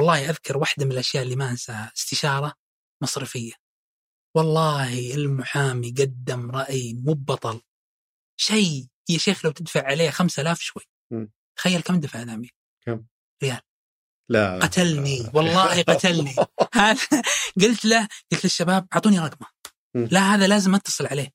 والله أذكر واحدة من الأشياء اللي ما أنساها استشارة مصرفية. والله المحامي قدم رأي مو بطل شيء يا شيخ لو تدفع عليه 5000 شوي. تخيل كم دفع ذا أمير؟ كم؟ ريال. لا. قتلني. والله قتلني. هذا قلت له قلت للشباب أعطوني رقمه. لا هذا لازم أتصل عليه.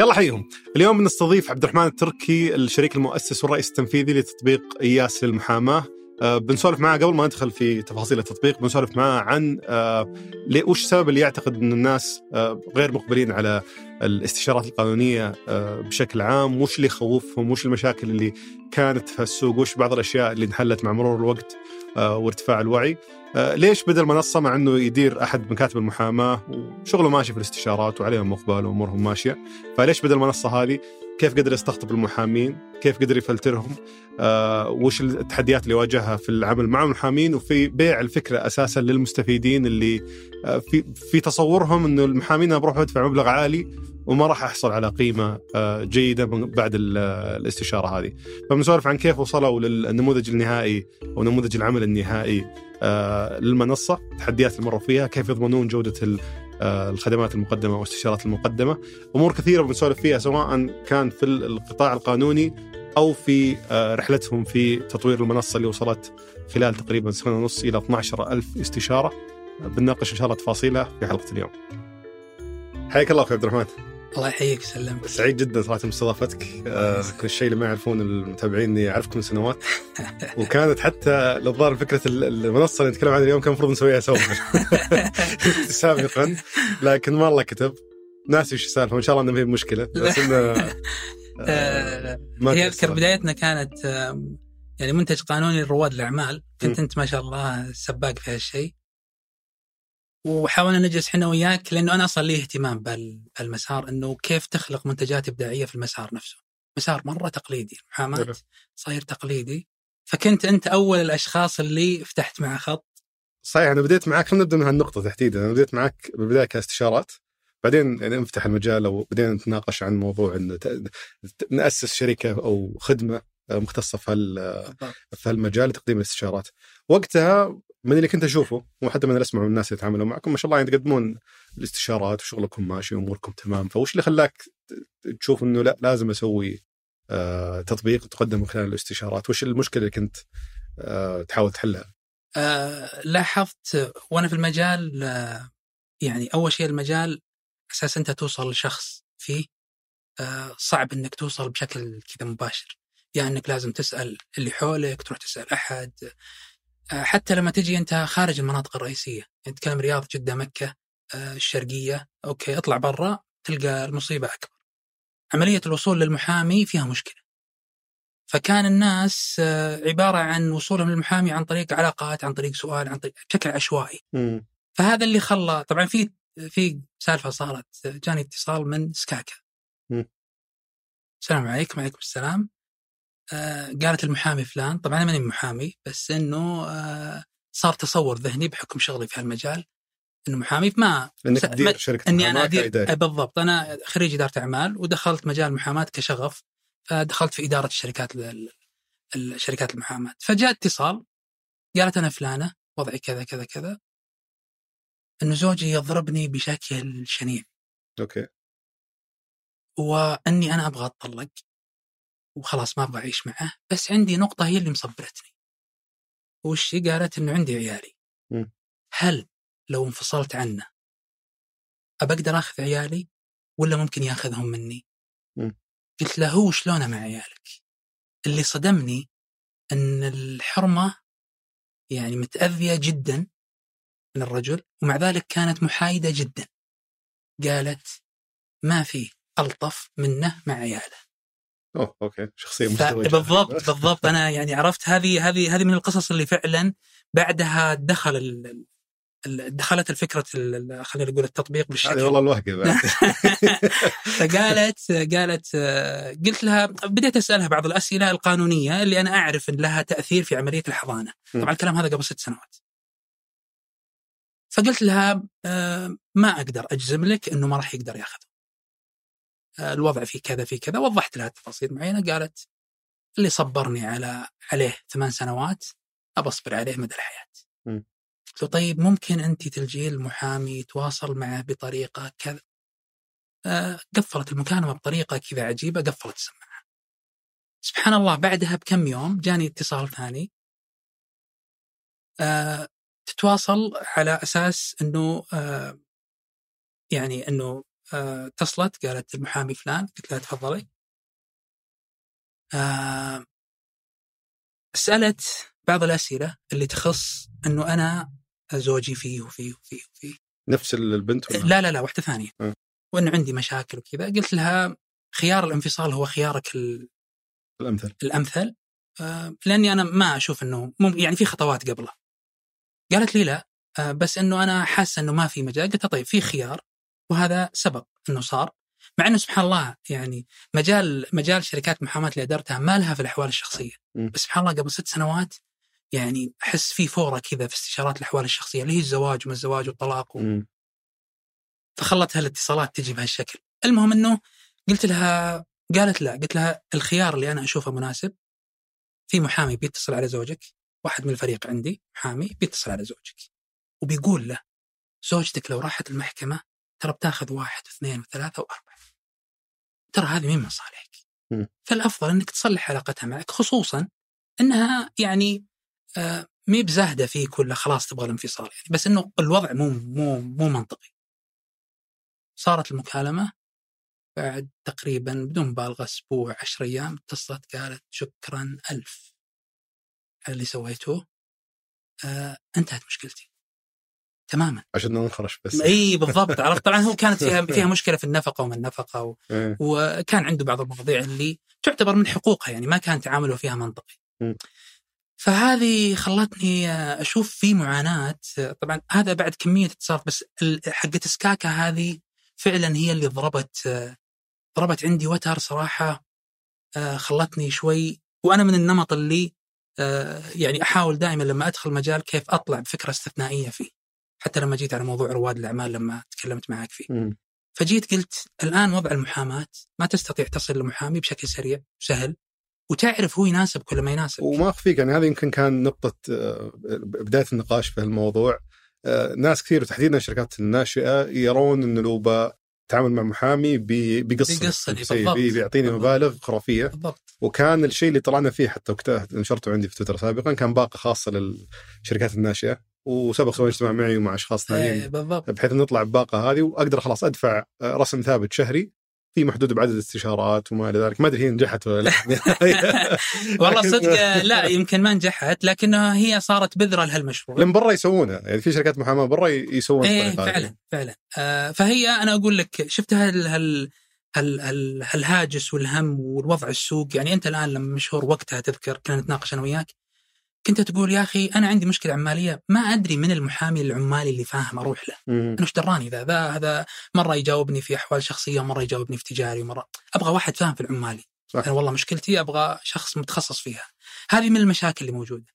يلا حيهم اليوم بنستضيف عبد الرحمن التركي الشريك المؤسس والرئيس التنفيذي لتطبيق اياس للمحاماه آه، بنسولف معاه قبل ما ندخل في تفاصيل التطبيق بنسولف معاه عن ليه- وش السبب اللي يعتقد إن الناس آه، غير مقبلين على الاستشارات القانونية آه، بشكل عام؟ وش اللي يخوفهم؟ وش المشاكل اللي كانت في السوق؟ وش بعض الأشياء اللي انحلت مع مرور الوقت آه، وارتفاع الوعي؟ ليش بدا المنصه مع انه يدير احد مكاتب المحاماة وشغله ماشي في الاستشارات وعليهم اقبال وامورهم ماشية فليش بدا المنصه هذه كيف قدر يستقطب المحامين كيف قدر يفلترهم آه، وش التحديات اللي واجهها في العمل مع المحامين وفي بيع الفكرة أساسا للمستفيدين اللي آه، في في تصورهم إنه المحامين بروح ادفع مبلغ عالي وما راح احصل على قيمة آه، جيدة بعد ال- الاستشارة هذه. فبنسولف عن كيف وصلوا للنموذج النهائي أو نموذج العمل النهائي آه، للمنصة التحديات اللي مروا فيها كيف يضمنون جودة آه، الخدمات المقدمة والاستشارات المقدمة. أمور كثيرة بنسولف فيها سواء كان في القطاع القانوني أو في آه، رحلتهم في تطوير المنصة اللي وصلت خلال تقريبا سنة ونص إلى 12 ألف استشارة. آه، بنناقش إن شاء الله تفاصيلها في حلقة اليوم. حياك الله أخوي عبد الرحمن. الله يحييك ويسلم سعيد جدا صراحة باستضافتك. آه، كل الشيء اللي ما يعرفون المتابعين اني اعرفكم من سنوات. وكانت حتى الظاهر فكرة ال- المنصة اللي نتكلم عنها اليوم كان المفروض نسويها سوا. سابقا. لكن ما الله كتب. ناسي وش السالفة وإن شاء الله إنه ما هي مشكله بس إنه آه، ما هي. أذكر بدايتنا كانت يعني منتج قانوني لرواد الأعمال. كنت. أنت ما شاء الله سباق في هالشيء. وحاولنا نجلس إحنا وياك لأنه أنا أصلا لي اهتمام بهالمسار إنه كيف تخلق منتجات إبداعية في المسار نفسه. مسار مرة تقليدي. المحاماه صاير تقليدي. فكنت أنت أول الأشخاص اللي فتحت مع خط. صحيح أنا بديت معك خلينا نبدأ من هالنقطة تحديدا. أنا بديت معك بالبدايه كاستشارات بعدين يعني نفتح المجال أو بدينا نتناقش عن موضوع ان نأسس شركة أو خدمة. مختصة في في هالمجال لتقديم الاستشارات. وقتها من اللي كنت أشوفه وحتى من اللي اسمعه من الناس اللي يتعاملوا معكم ما شاء الله يعني تقدمون الاستشارات وشغلكم ماشي واموركم تمام فوش اللي خلاك تشوف إنه لا لازم أسوي آه تطبيق تقدم من خلال الاستشارات وش المشكلة اللي كنت آه تحاول تحلها؟ آه لاحظت وأنا في المجال آه يعني أول شيء المجال أساس أنت توصل لشخص فيه آه صعب إنك توصل بشكل كذا مباشر يعني إنك لازم تسأل اللي حولك تروح تسأل أحد. آه حتى لما تجي أنت خارج المناطق الرئيسية يعني تتكلم رياض جدة مكة آه الشرقية أوكي اطلع برا تلقى المصيبة أكبر. عملية الوصول للمحامي فيها مشكلة. فكان الناس آه، عبارة عن وصولهم للمحامي عن طريق علاقات عن طريق سؤال عن طريق بشكل عشوائي. مم. فهذا اللي خلى طبعا في في سالفة صارت جاني اتصال من سكاكا. مم. السلام عليكم وعليكم السلام. آه قالت المحامي فلان طبعا أنا ماني محامي بس إنه آه صار تصور ذهني بحكم شغلي في هالمجال إنه محامي ما إنك تدير شركة إني أنا ادير. آه، بالضبط. أنا خريج إدارة أعمال ودخلت مجال المحاماه كشغف فدخلت في إدارة الشركات ال- ال- الشركات المحاماة. فجاء اتصال قالت أنا فلانة وضعي كذا كذا كذا إنه زوجي يضربني بشكل شنيع. أوكي. وإني أنا أبغى أتطلق. وخلاص ما أبغى أعيش معه بس عندي نقطة هي اللي مصبرتني وش هي؟ قالت إنه عندي عيالي. هل لو انفصلت عنه ابى أقدر أخذ عيالي ولا ممكن ياخذهم مني؟ قلت له هو شلونه مع عيالك؟ اللي صدمني إن الحرمة يعني متأذية جدا من الرجل ومع ذلك كانت محايدة جدا. قالت ما في ألطف منه مع عياله. أوه أوكي. شخصية مزدوجه بالضبط بالضبط. أنا يعني عرفت هذه هذه هذه من القصص اللي فعلا بعدها دخل ال- دخلت الفكرة ال- خلينا نقول التطبيق بالشكل. هذه والله الوهقه بعد. فقالت قالت قلت لها بديت أسألها بعض الأسئلة القانونية اللي أنا أعرف إن لها تأثير في عملية الحضانة،. طبعا الكلام هذا قبل ست سنوات. فقلت لها آه، ما أقدر أجزم لك إنه ما راح يقدر ياخذ الوضع في كذا في كذا وضحت لها تفاصيل معينة قالت اللي صبرني على عليه ثمان سنوات أبى أصبر عليه مدى الحياة. م. قلت له طيب ممكن أنت تلجين المحامي يتواصل معه بطريقة كذا. آه قفلت المكالمة بطريقة كذا عجيبة قفلت السماعة. سبحان الله بعدها بكم يوم جاني اتصال ثاني آه تتواصل على أساس إنه آه يعني إنه آه اتصلت قالت المحامي فلان. قلت لها تفضلي. آه سألت بعض الأسئلة اللي تخص أنه أنا زوجي فيه وفيه وفيه وفيه. نفس البنت ولا؟ لا لا لا واحدة ثانية. م. وأنه عندي مشاكل وكذا. قلت لها خيار الانفصال هو خيارك ال- الأمثل. الأمثل. آه لأني أنا ما أشوف أنه مم يعني في خطوات قبله. قالت لي لا. آه بس أنه أنا حاسة أنه ما في مجال. قلت طيب في خيار. وهذا سبق أنه صار مع أنه سبحان الله يعني مجال مجال شركات محاماة اللي أدرتها ما لها في الأحوال الشخصية م. بس سبحان الله قبل ست سنوات يعني أحس في فورة كذا في استشارات الأحوال الشخصية اللي هي الزواج وما الزواج والطلاق و... مم. فخلت هالاتصالات تجي بهالشكل المهم إنه قلت لها قالت لا قلت لها الخيار اللي أنا أشوفه مناسب في محامي بيتصل على زوجك واحد من الفريق عندي محامي بيتصل على زوجك وبيقول له زوجتك لو راحت المحكمة ترى بتاخذ واحد واثنين وثلاثة وأربعة ترى هذه مين من صالحك. فالأفضل إنك تصلح علاقتها معك خصوصا إنها يعني آه مي بزاهدة فيك ولا خلاص تبغى الانفصال يعني بس إنه الوضع مو مو مو منطقي. صارت المكالمة بعد تقريبا بدون مبالغة أسبوع عشر أيام اتصلت قالت شكرا ألف على اللي سويته آه انتهت مشكلتي تماما عشان ننخرش بس إي بالضبط عرفت طبعا هو كانت فيها فيها مشكلة في النفقة وما النفقة و... إيه. وكان عنده بعض المواضيع اللي تعتبر من حقوقها يعني ما كان تعامله فيها منطقي. م. فهذه خلتني أشوف في معاناة طبعا هذا بعد كمية اتصالات بس حقت سكاكا هذه فعلا هي اللي ضربت ضربت عندي وتر صراحة آه، خلتني شوي وأنا من النمط اللي آه، يعني أحاول دائما لما أدخل مجال كيف أطلع بفكرة استثنائية فيه. حتى لما جيت على موضوع رواد الأعمال لما تكلمت معك فيه. مم. فجيت قلت الآن وضع المحاماة ما تستطيع تصل لمحامي بشكل سريع سهل وتعرف هو يناسب كل ما يناسب وما أخفيك يعني هذه يمكن كان نقطة آه، بداية النقاش في الموضوع آه، ناس كثير وتحديدا الشركات الناشئة يرون إنه لو بتعامل مع محامي بي- بيقصني بيقصني، بيعطيني. مبالغ خرافية بالضبط وكان الشيء اللي طلعنا فيه حتى وقتها نشرته عندي في تويتر سابقا كان باقة خاصة للشركات الناشئة وسبق سوينا اجتماع معي ومع أشخاص إيه ثانيين بالضبط. بحيث نطلع بباقة هذه وأقدر خلاص أدفع رسم ثابت شهري في محدود بعدد استشارات وما إلى ذلك. ما أدري هي نجحت ولا لا. والله صدق لا يمكن ما نجحت لكنها هي صارت بذرة لهالمشروع. لأن برا يسوونها. يعني في شركات محاماة برا يسوون إيه. فعلا فعلا. آه فهي أنا أقول لك شفت هال هال هالهاجس والهم والوضع السوق؟ يعني أنت الآن لما مشهور وقتها تذكر كنا نتناقش أنا وياك كنت تقول يا أخي أنا عندي مشكلة عمالية ما أدري من المحامي العمالي اللي فاهم أروح له. أنا إيش دراني ذا؟ ذا هذا مرة يجاوبني في أحوال شخصية ومره يجاوبني في تجاري ومره أبغى واحد فاهم في العمالي. صح. أنا والله مشكلتي أبغى شخص متخصص فيها. هذه من المشاكل اللي موجودة.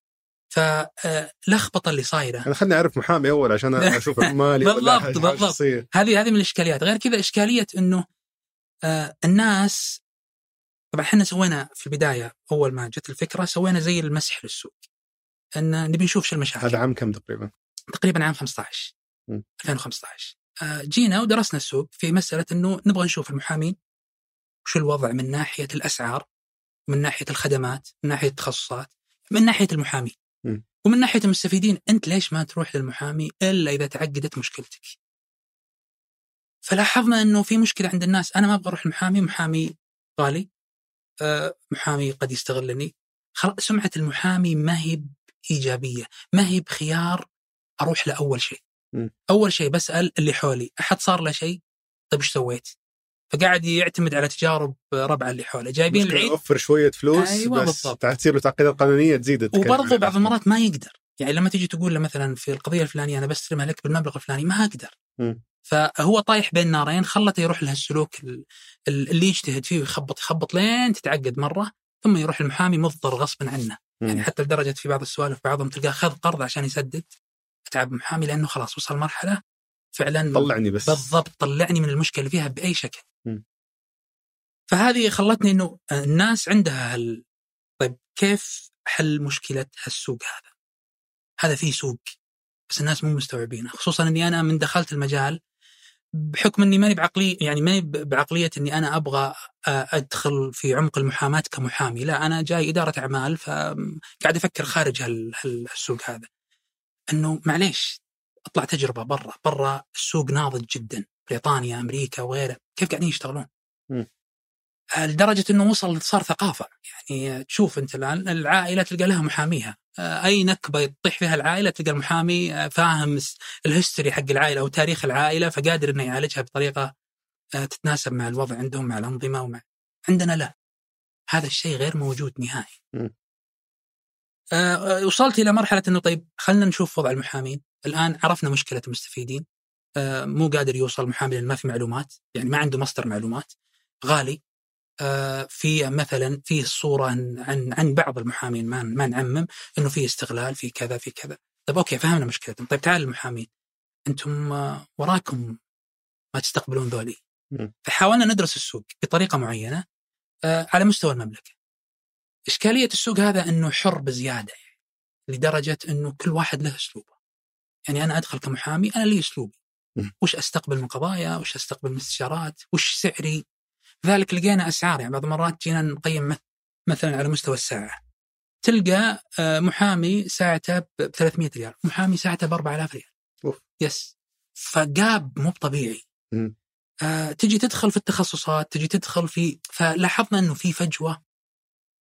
فلخبطه اللي صايرة. أنا خلني أعرف محامي أول عشان أشوف عمالي بالضبط، بالضبط. هذه هذه من الإشكاليات. غير كذا إشكالية إنه آه الناس طبعا إحنا سوينا في البداية أول ما جت الفكرة سوينا زي المسح للسوق. إن نبي نشوف شو المشاكل. هذا عام كم تقريبا؟ تقريبا عام 15 م. 2015 آه، جينا ودرسنا السوق في مسألة إنه نبغى نشوف المحامين وشو الوضع من ناحية الأسعار من ناحية الخدمات من ناحية التخصصات من ناحية المحامي م. ومن ناحية المستفيدين أنت ليش ما تروح للمحامي إلا إذا تعقدت مشكلتك؟ فلاحظنا إنه في مشكلة عند الناس. أنا ما أبغى أروح المحامي محامي غالي. آه، محامي قد يستغلني. سمعة المحامي ما هي إيجابية. ما هي بخيار أروح له اول شيء؟ م. أول شيء بسأل اللي حولي. أحد صار له شيء؟ طيب إيش سويت؟ فقاعد يعتمد على تجارب ربعه اللي حوله. جايبين العيد؟ أوفر شوية فلوس أيوة بس تصير له تعقيدات قانونيه تزيد. وبرضه بعض المرات ما يقدر. يعني لما تيجي تقول له مثلا في القضية الفلانية أنا بستلمها لك بالمبلغ الفلاني ما أقدر. م. فهو طايح بين نارين خلته يروح لهالسلوك ال- ال- اللي يجتهد فيه ويخبط يخبط لين تتعقد مرة. ثم يروح المحامي مضطر غصبا عنه م. يعني حتى لدرجة في بعض السوالف بعضهم تلقاه خذ قرض عشان يسدد اتعب محامي لأنه خلاص وصل مرحلة فعلا طلعني بس بالضبط طلعني من المشكلة اللي فيها بأي شكل م. فهذه خلتني إنه الناس عندها هال... طيب كيف حل مشكلة هالسوق هذا؟ هذا فيه سوق بس الناس مو مستوعبينه خصوصا إني أنا من دخلت المجال بحكم إني ماني بعقليه يعني ماني بعقلية إني أنا أبغى أدخل في عمق المحاماة كمحامي، لا أنا جاي إدارة أعمال فقاعد أفكر خارج هالسوق هذا. إنه معليش أطلع تجربة برا، برا السوق ناضج جدا، بريطانيا، أمريكا وغيره، كيف قاعدين يشتغلون؟ م. لدرجة إنه وصل صار ثقافة، يعني تشوف أنت الآن العائلة تلقى لها محاميها، أي نكبة يطيح فيها العائلة تلقى المحامي فاهم الهستوري حق العائلة أو تاريخ العائلة فقادر إنه يعالجها بطريقة تتناسب مع الوضع عندهم مع الأنظمة ومع عندنا لا. هذا الشيء غير موجود نهائي. آه وصلت إلى مرحلة إنه طيب خلينا نشوف وضع المحامين، الآن عرفنا مشكلة المستفيدين. آه مو قادر يوصل محامي لأن ما في معلومات، يعني ما عنده مصدر معلومات. غالي. في مثلا في صورة عن عن بعض المحامين ما ما نعمم إنه في استغلال في كذا في كذا. طيب أوكي فهمنا مشكلتهم طيب تعال المحامين. أنتم وراكم ما تستقبلون ذولي. فحاولنا ندرس السوق بطريقة معينة على مستوى المملكة. إشكالية السوق هذا إنه حر بزيادة يعني لدرجة إنه كل واحد له أسلوبه. يعني أنا أدخل كمحامي أنا لي أسلوبي. وش أستقبل من قضايا؟ وش أستقبل من استشارات؟ وش سعري؟ لذلك لقينا أسعار يعني بعض المرات جينا نقيم مثلا على مستوى الساعة تلقى محامي ساعته ب 300 ريال، محامي ساعته ب 4000 ريال. أوف. يس فجاب مو طبيعي. آه تجي تدخل في التخصصات، تجي تدخل في فلاحظنا إنه في فجوة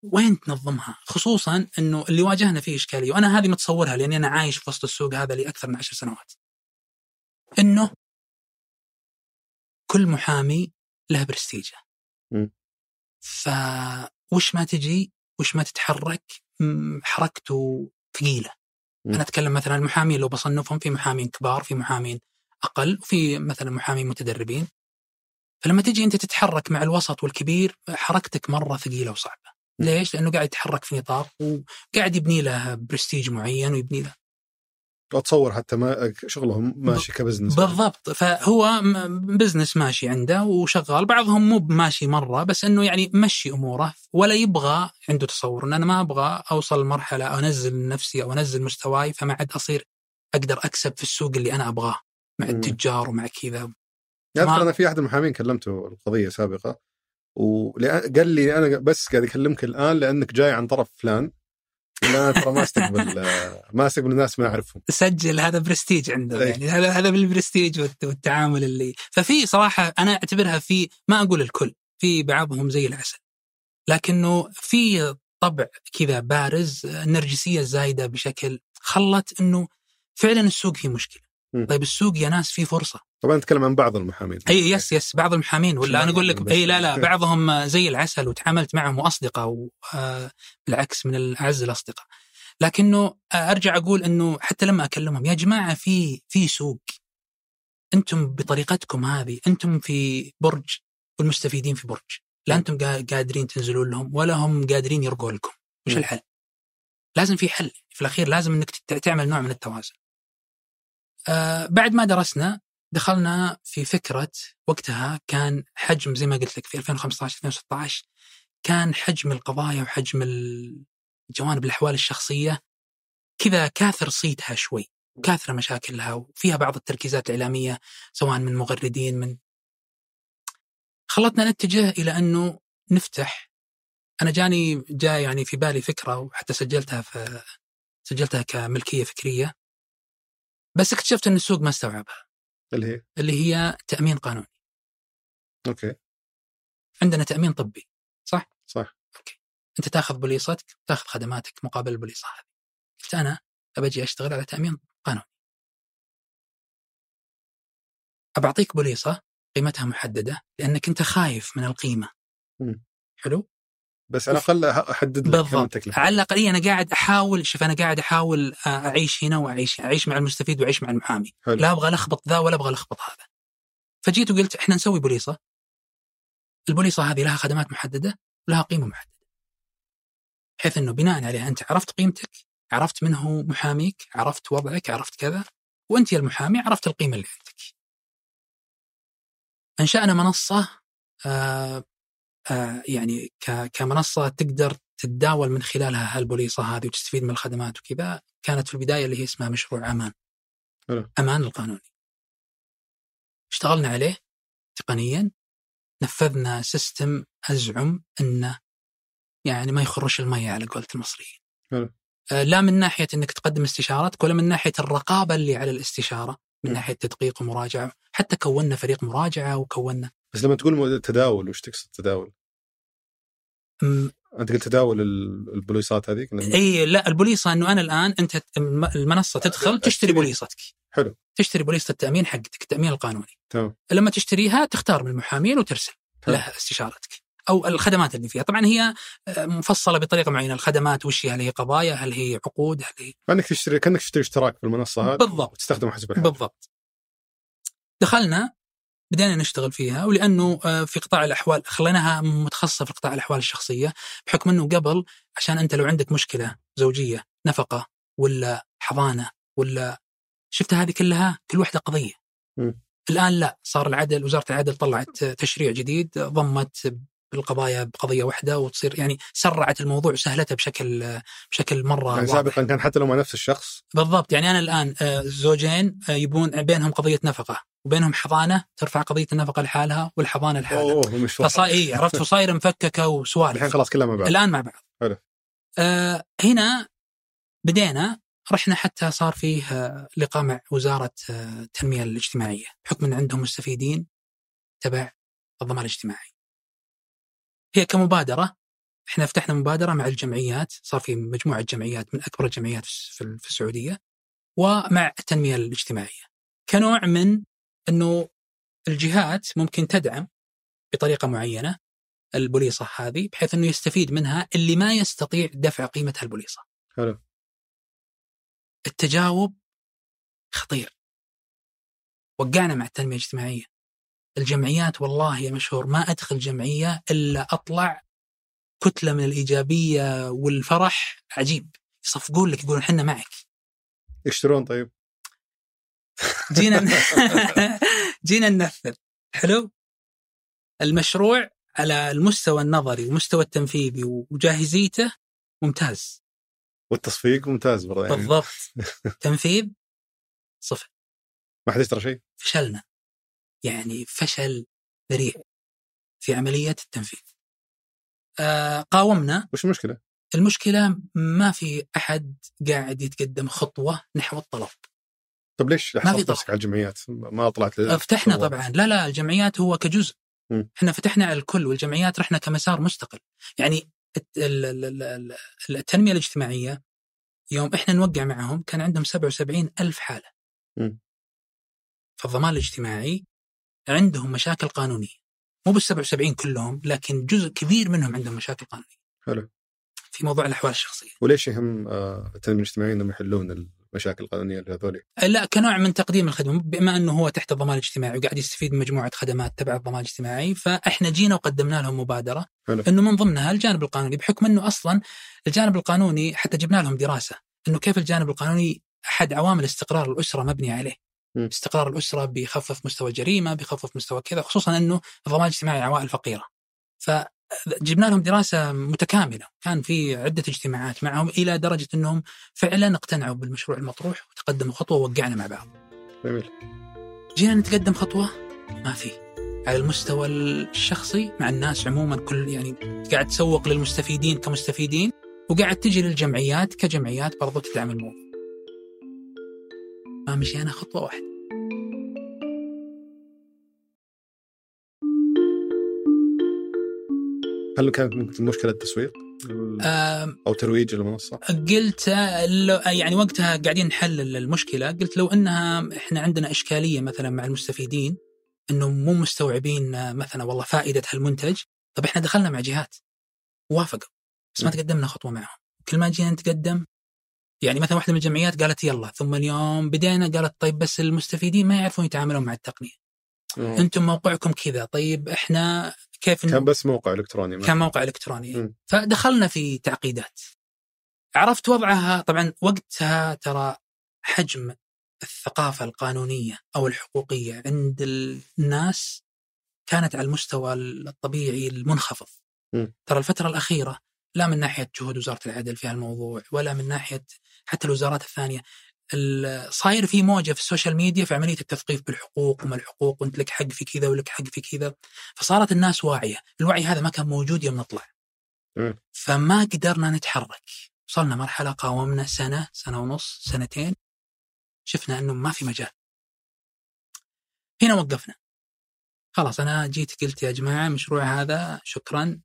وين تنظمها؟ خصوصا إنه اللي واجهنا فيه إشكالية وأنا هذه متصورها لأني أنا عايش في وسط السوق هذا لأكثر من عشر سنوات. إنه كل محامي له برستيجه. فوش ما تجي وش ما تتحرك حركته ثقيله أنا أتكلم مثلا المحامين لو بصنفهم في محامين كبار في محامين أقل وفي مثلا محامين متدربين. فلما تجي أنت تتحرك مع الوسط والكبير حركتك مرة ثقيلة وصعبة. ليش؟ لأنه قاعد يتحرك في نطاق وقاعد يبني له برستيج معين ويبني له أتصور حتى ما شغلهم ماشي ك business. بالضبط. فهو business ماشي عنده وشغال. بعضهم مو ماشي مرة بس إنه يعني مشي أموره ولا يبغى عنده تصور إن أنا ما أبغى أوصل لمرحله أنزل نفسي أو أنزل مستواي فما عاد أصير أقدر أكسب في السوق اللي أنا أبغاه مع التجار ومع كذا. اذكر أنا في أحد المحامين كلمته القضية سابقة وقال لي أنا بس قاعد اكلمك الآن لأنك جاي عن طرف فلان. لا ترى ما استقبل ما استقبل الناس ما أعرفهم. سجل هذا برستيج عنده إيه. يعني. هذا هذا بالبرستيج والتعامل اللي ففي صراحة أنا أعتبرها في ما أقول الكل في بعضهم زي العسل. لكنه في طبع كذا بارز النرجسيه الزايده بشكل خلت إنه فعلا السوق فيه مشكلة. طيب السوق يا ناس فيه فرصة. طبعا نتكلم عن بعض المحامين. أي yes yes بعض المحامين. ولا أنا أقول لك أي لا لا بعضهم زي العسل وتعاملت معهم وأصدقاء بالعكس من الأعز الأصدقاء. لكنه أرجع أقول إنه حتى لما أكلمهم يا جماعة في في سوق. أنتم بطريقتكم هذه أنتم في برج والمستفيدين في برج. لا أنتم قادرين تنزلون لهم ولا هم قادرين يرقوا لكم. وش الحل؟ لازم في حل. في الأخير لازم إنك تعمل نوع من التوازن. آه بعد ما درسنا دخلنا في فكرة وقتها كان حجم زي ما قلت لك في 2015 2016 كان حجم القضايا وحجم الجوانب الأحوال الشخصية كذا كاثر صيتها شوي كاثرة مشاكلها وفيها بعض التركيزات الإعلامية سواء من مغردين من خلتنا نتجه إلى أنه نفتح. أنا جاني جاء يعني في بالي فكرة وحتى سجلتها في سجلتها كملكية فكرية. بس اكتشفت إن السوق ما استوعبها. اللي هي؟ اللي هي تأمين قانوني. okay. عندنا تأمين طبي صح؟ صح. okay. أنت تأخذ بوليصتك تأخذ خدماتك مقابل البوليصة هذه. قلت أنا ابى أشتغل على تأمين قانوني. أبعطيك بوليصة قيمتها محددة لأنك أنت خايف من القيمة. م. حلو؟ بس على الاقل أحدد لك بالضبط. على الأقل أنا قاعد أحاول شوف أنا قاعد أحاول أعيش هنا وأعيش أعيش مع المستفيد وأعيش مع المحامي. حلو. لا أبغى ألخبط ذا ولا أبغى ألخبط هذا. فجيت وقلت إحنا نسوي بوليصة. البوليصة هذه لها خدمات محددة ولها قيمة محددة. بحيث إنه بناء عليها أنت عرفت قيمتك عرفت من هو محاميك عرفت وضعك عرفت كذا وأنت يا المحامي عرفت القيمة اللي عندك. أنشأنا منصة آه آه يعني كمنصة تقدر تتداول من خلالها هالبوليصة هذه وتستفيد من الخدمات وكذا كانت في البداية اللي هي اسمها مشروع أمان. حلو. أمان القانوني. اشتغلنا عليه تقنيا نفذنا system أزعم إنه يعني ما يخرش المية على قولة المصريين. حلو. آه، لا من ناحية إنك تقدم استشارات ولا من ناحية الرقابة اللي على الاستشارة من م. ناحية تدقيق ومراجعة حتى كونا فريق مراجعة وكونا بس لما تقول تداول وش تقصد تداول؟ أنت قلت تداول ال- البوليصات هذيك؟ إي لا البوليصه إنه أنا الآن أنت الم- المنصة تدخل تشتري. بوليصتك حلو. تشتري بوليصه التأمين حقتك التأمين القانوني. تمام. لما تشتريها تختار من المحامين وترسل حلو. له استشارتك أو الخدمات اللي فيها. طبعا هي آه، مفصلة بطريقة معينة. الخدمات وش هي؟ هل هي قضايا؟ هل هي عقود؟ هل هي كأنك تشتري كأنك تشتري اشتراك في المنصة هذه. بالضبط. وتستخدمه حسب الحاجة. بالضبط. دخلنا بدينا نشتغل فيها ولأنه آه، في قطاع الأحوال خليناها متخصصة في قطاع الأحوال الشخصية بحكم إنه قبل عشان أنت لو عندك مشكلة زوجية نفقة ولا حضانة ولا شفت هذه كلها كل واحدة قضية. م. الآن لا صار العدل وزارة العدل طلعت تشريع جديد ضمت بالقضايا بقضية واحدة وتصير يعني سرعت الموضوع وسهلتها بشكل بشكل مرة يعني. سابقا كان حتى لو مع نفس الشخص. بالضبط. يعني أنا الآن آه، زوجين آه، يبون بينهم قضية نفقة وبينهم حضانة ترفع قضية النفقة لحالها والحضانة لحالها. فصاير إيه عرفت؟ فصاير مفككة الحين وسوالف خلاص كلها مع بعض. الآن مع بعض. حلو. آه هنا بدينا رحنا حتى صار فيه آه، لقاء مع وزارة التنمية الاجتماعية. بحكم إن عندهم مستفيدين تبع الضمان الاجتماعي. هي كمبادرة إحنا فتحنا مبادرة مع الجمعيات صار في مجموعة جمعيات من أكبر الجمعيات في السعودية ومع التنمية الاجتماعية كنوع من إنه الجهات ممكن تدعم بطريقة معينة البوليصة هذه بحيث إنه يستفيد منها اللي ما يستطيع دفع قيمه هالبوليصه. حلو التجاوب خطير. وقعنا مع التنمية الاجتماعية. الجمعيات والله يا مشهور ما أدخل جمعية إلا أطلع كتلة من الإيجابية والفرح عجيب. يصفقون لك يقولون إحنا معك. يشترون طيب. جينا جينا ننفذ. حلو؟ المشروع على المستوى النظري والمستوى التنفيذي وجاهزيته ممتاز. والتصفيق ممتاز برضه يعني. بالضبط. تنفيذ صفر. ما حد يشترى شيء؟ فشلنا. يعني فشل ذريع في عملية التنفيذ آه قاومنا وش المشكلة؟ المشكلة ما في أحد قاعد يتقدم خطوة نحو الطلب طب ليش ما في حصلت. نفسك على الجمعيات؟ ما طلعت فتحنا والله. طبعا لا لا الجمعيات هو كجزء مم. إحنا فتحنا على الكل والجمعيات رحنا كمسار مستقل يعني الت- ال- ال- ال- ال- التنمية الاجتماعية يوم إحنا نوقع معهم كان عندهم 77 ألف حالة مم. فالضمان الاجتماعي عندهم مشاكل قانونية مو بال 77 كلهم لكن جزء كبير منهم عندهم مشاكل قانونية حلو في موضوع الأحوال الشخصية وليش يهم آه، التنمية الاجتماعية إنهم يحلون المشاكل القانونية اللي هذولي؟ لا كنوع من تقديم الخدمة بما إنه هو تحت الضمان الاجتماعي وقاعد يستفيد من مجموعة خدمات تبع الضمان الاجتماعي فإحنا جينا وقدمنا لهم مبادرة حلو. إنه من ضمنها الجانب القانوني بحكم إنه أصلا الجانب القانوني حتى جبنا لهم دراسة إنه كيف الجانب القانوني أحد عوامل استقرار الأسرة مبني عليه. م. استقرار الأسرة بيخفف مستوى الجريمه، بيخفف مستوى كذا خصوصا إنه الضمان الاجتماعي عوائل فقيره. فجبنا لهم دراسة متكاملة، كان في عدة اجتماعات معهم إلى درجة إنهم فعلا اقتنعوا بالمشروع المطروح وتقدموا خطوة ووقعنا مع بعض. جميل جينا نتقدم خطوة ما في على المستوى الشخصي مع الناس عموما كل يعني قاعد تسوق للمستفيدين كمستفيدين وقاعد تجي للجمعيات كجمعيات برضو تدعم الموضوع. ما مشينا خطوة واحدة. هل كانت ممكن مشكله تسويق؟ آم، أو ترويج المنصة؟ قلت لو- يعني وقتها قاعدين نحلل المشكلة قلت لو إنها إحنا عندنا إشكالية مثلا مع المستفيدين إنه مو مستوعبين مثلا والله فائدة هالمنتج طب إحنا دخلنا مع جهات وافقوا بس ما. تقدمنا خطوة معهم كل ما جينا نتقدم يعني مثلا واحدة من الجمعيات قالت يلا ثم اليوم بدينا قالت طيب بس المستفيدين ما يعرفون يتعاملون مع التقنية آه. أنتم موقعكم كذا طيب إحنا كيف كان بس موقع إلكتروني ما- كان موقع إلكتروني م. فدخلنا في تعقيدات عرفت وضعها طبعا وقتها ترى حجم الثقافة القانونية أو الحقوقية عند الناس كانت على المستوى الطبيعي المنخفض. م. ترى الفترة الأخيرة لا من ناحية جهود وزارة العدل في هالموضوع ولا من ناحية حتى الوزارات الثانية ال- صاير في موجة في ال social media في عملية التثقيف بالحقوق وما الحقوق وانت لك حق في كذا ولك حق في كذا فصارت الناس واعية، الوعي هذا ما كان موجود يوم نطلع. فما قدرنا نتحرك، وصلنا مرحلة قاومنا سنة، سنة ونص، سنتين شفنا إنه ما في مجال. هنا وقفنا. خلاص أنا جيت قلت يا جماعة المشروع هذا شكرا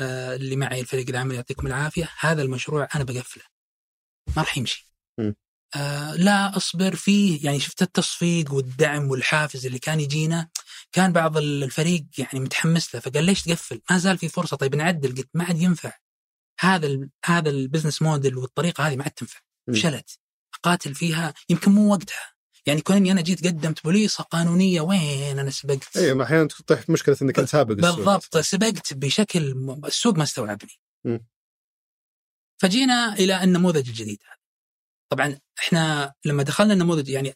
آه اللي معي الفريق العمل يعطيكم العافية، هذا المشروع أنا بقفله. ما راح يمشي. آه لا أصبر فيه. يعني شفت التصفيق والدعم والحافز اللي كان يجينا؟ كان بعض الفريق يعني متحمس له فقال ليش تقفل؟ ما زال في فرصة. طيب نعدل. قلت ما عاد ينفع. هذا ال هذا ال business model والطريقة هذه ما عاد تنفع. فشلت. اقاتل فيها. يمكن مو وقتها. يعني كوني أنا جيت قدمت بوليصة قانونية وين أنا سبقت؟ اي أحيانا تطيح مشكلة إنك أنت سابق. بالضبط. سبقت بشكل السوق ما استوعبني. فجينا إلى النموذج الجديد هذا. طبعا إحنا لما دخلنا النموذج يعني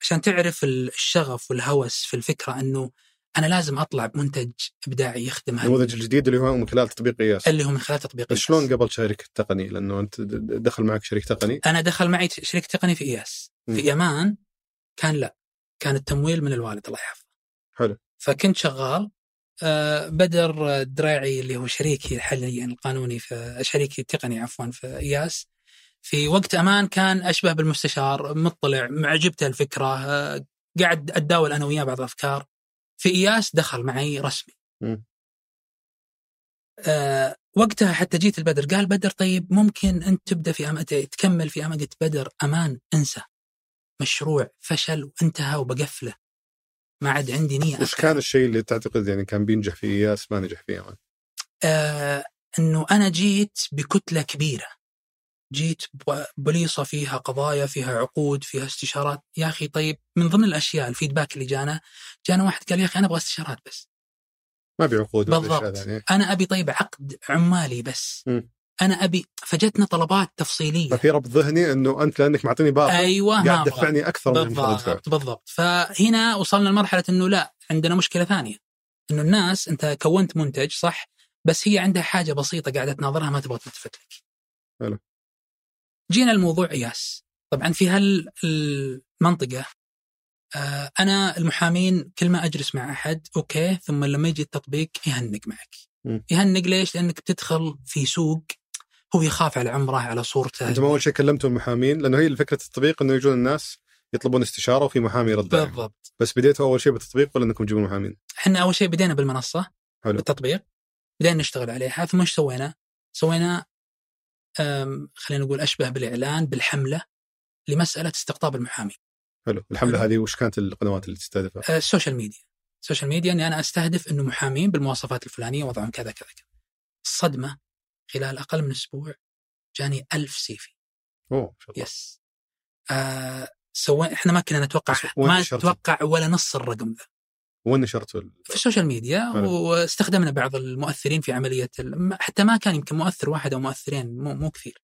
عشان تعرف ال- الشغف والهوس في الفكرة إنه أنا لازم أطلع بمنتج إبداعي يخدم هذا. النموذج الجديد اللي هو من خلال تطبيق قياس اللي هو من خلال تطبيق بس إياس. شلون قبل شركه تقني لأنه أنت دخل معك شريك تقني؟ أنا دخل معي شريك تقني في إياس. في أمان كان لا كان التمويل من الوالد الله يحفظه. حلو. فكنت شغال بدر الدراعي اللي هو شريكي حاليا القانوني في شريكي التقني عفوا في إياس. في وقت أمان كان أشبه بالمستشار مطلع عجبته الفكرة آه، قاعد أتداول أنا وياه بعض الأفكار. في إياس دخل معي رسمي. آه وقتها حتى جيت البدر قال بدر طيب ممكن أنت تبدأ في أمان تكمل في أمان قلت بدر أمان انسى. مشروع فشل وانتهى وبقفله. ما عاد عندي نية وش. كان الشيء اللي تعتقد يعني كان بينجح في اياس ما نجح فيه أمان؟ آه إنه أنا جيت بكتلة كبيرة جيت بوليصة فيها قضايا فيها عقود فيها استشارات يا أخي طيب من ضمن الأشياء الفيدباك اللي جانا جانا واحد قال يا أخي أنا أبغى استشارات بس ما بعقود ولا بالضبط. ثانية. أنا أبي طيب عقد عمالي بس مم. أنا أبي فجتنا طلبات تفصيلية ففي ربط ذهني إنه أنت لأنك معطيني باطل أيوه قاعد. تدفعني أكثر من المفروض ادفعه بالضبط بالضبط فهنا وصلنا لمرحلة إنه لا عندنا مشكلة ثانية إنه الناس أنت كونت منتج صح بس هي عندها حاجة بسيطة قاعدة تناظرها ما تبغى تلتفت لك. حلو. جينا الموضوع قياس طبعا في هالمنطقة آه أنا المحامين كل ما أجلس مع أحد أوكي ثم لما يجي التطبيق يهنق معك. مم. يهنق ليش؟ لأنك بتدخل في سوق هو يخاف على عمره على صورته أنتم أول شيء كلمتوا المحامين لأنه هي فكره التطبيق إنه يجون الناس يطلبون استشارة وفي محامي يرد. بالضبط بس بديتوا أول شيء بالتطبيق ولا إنكم تجيبون محامين؟ إحنا أول شيء بدينا بالمنصة حلو. بالتطبيق بدينا نشتغل عليها ثم إيش سوينا؟ سوينا خلينا نقول أشبه بالإعلان بالحملة لمسألة استقطاب المحامي حلو الحملة. هذه وش كانت القنوات اللي تستهدفها؟ أه، ال social media ال social media إني أنا أستهدف إنه محامين بالمواصفات الفلانية وضعهم كذا كذا كذا الصدمه خلال أقل من أسبوع جاني ألف CV أوه ما شاء الله yes آه سوينا إحنا ما كنا نتوقع ما نشرته؟ نتوقع ولا نص الرقم ذا وين نشرتوا ال- في ال social media حلو. واستخدمنا بعض المؤثرين في عملية ال- حتى ما كان يمكن مؤثر واحد أو مؤثرين مو, مو كثير.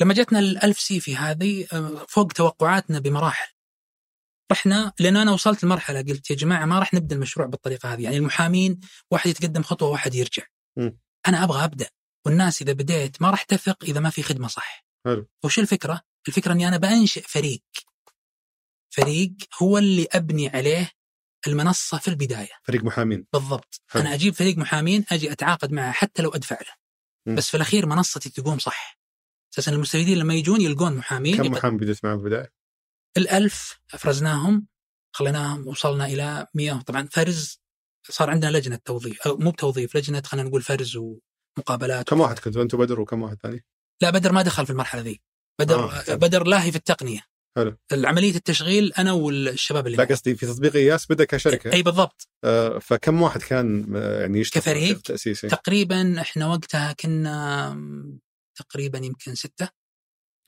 لما جتنا الألف CV هذه آه، فوق توقعاتنا بمراحل. رحنا لأن أنا وصلت لمرحلة قلت يا جماعة ما راح نبدأ المشروع بالطريقة هذه، يعني المحامين واحد يتقدم خطوة وواحد يرجع. م. أنا أبغى أبدأ والناس إذا بديت ما راح تثق إذا ما في خدمة صح. حلو. وش الفكرة؟ الفكرة إني أنا بأنشئ فريق. فريق هو اللي أبني عليه المنصة في البداية. فريق محامين بالضبط حلو. أنا أجيب فريق محامين أجي أتعاقد معه حتى لو ادفع له م. بس في الأخير منصتي تقوم صح أساسا المستفيدين لما يجون يلقون محامين كم محامي بديت معه بالبدايه؟ الألف أفرزناهم خليناهم وصلنا إلى 100 طبعا فرز صار عندنا لجنة توظيف أو مو بتوظيف لجنة خلينا نقول فرز ومقابلات كم واحد كنتوا أنتم بدر وكم واحد ثاني؟ لا بدر ما دخل في المرحلة ذي بدر آه، حلو. بدر لاهي في التقنية حلو. عمليه التشغيل أنا والشباب اللي لا. قصدي في تطبيق اياس بدأ كشركة أي بالضبط آه فكم واحد كان آه، يعني يشتغل كفريق؟ تاسيسي تقريبا إحنا وقتها كنا تقريبا يمكن ستة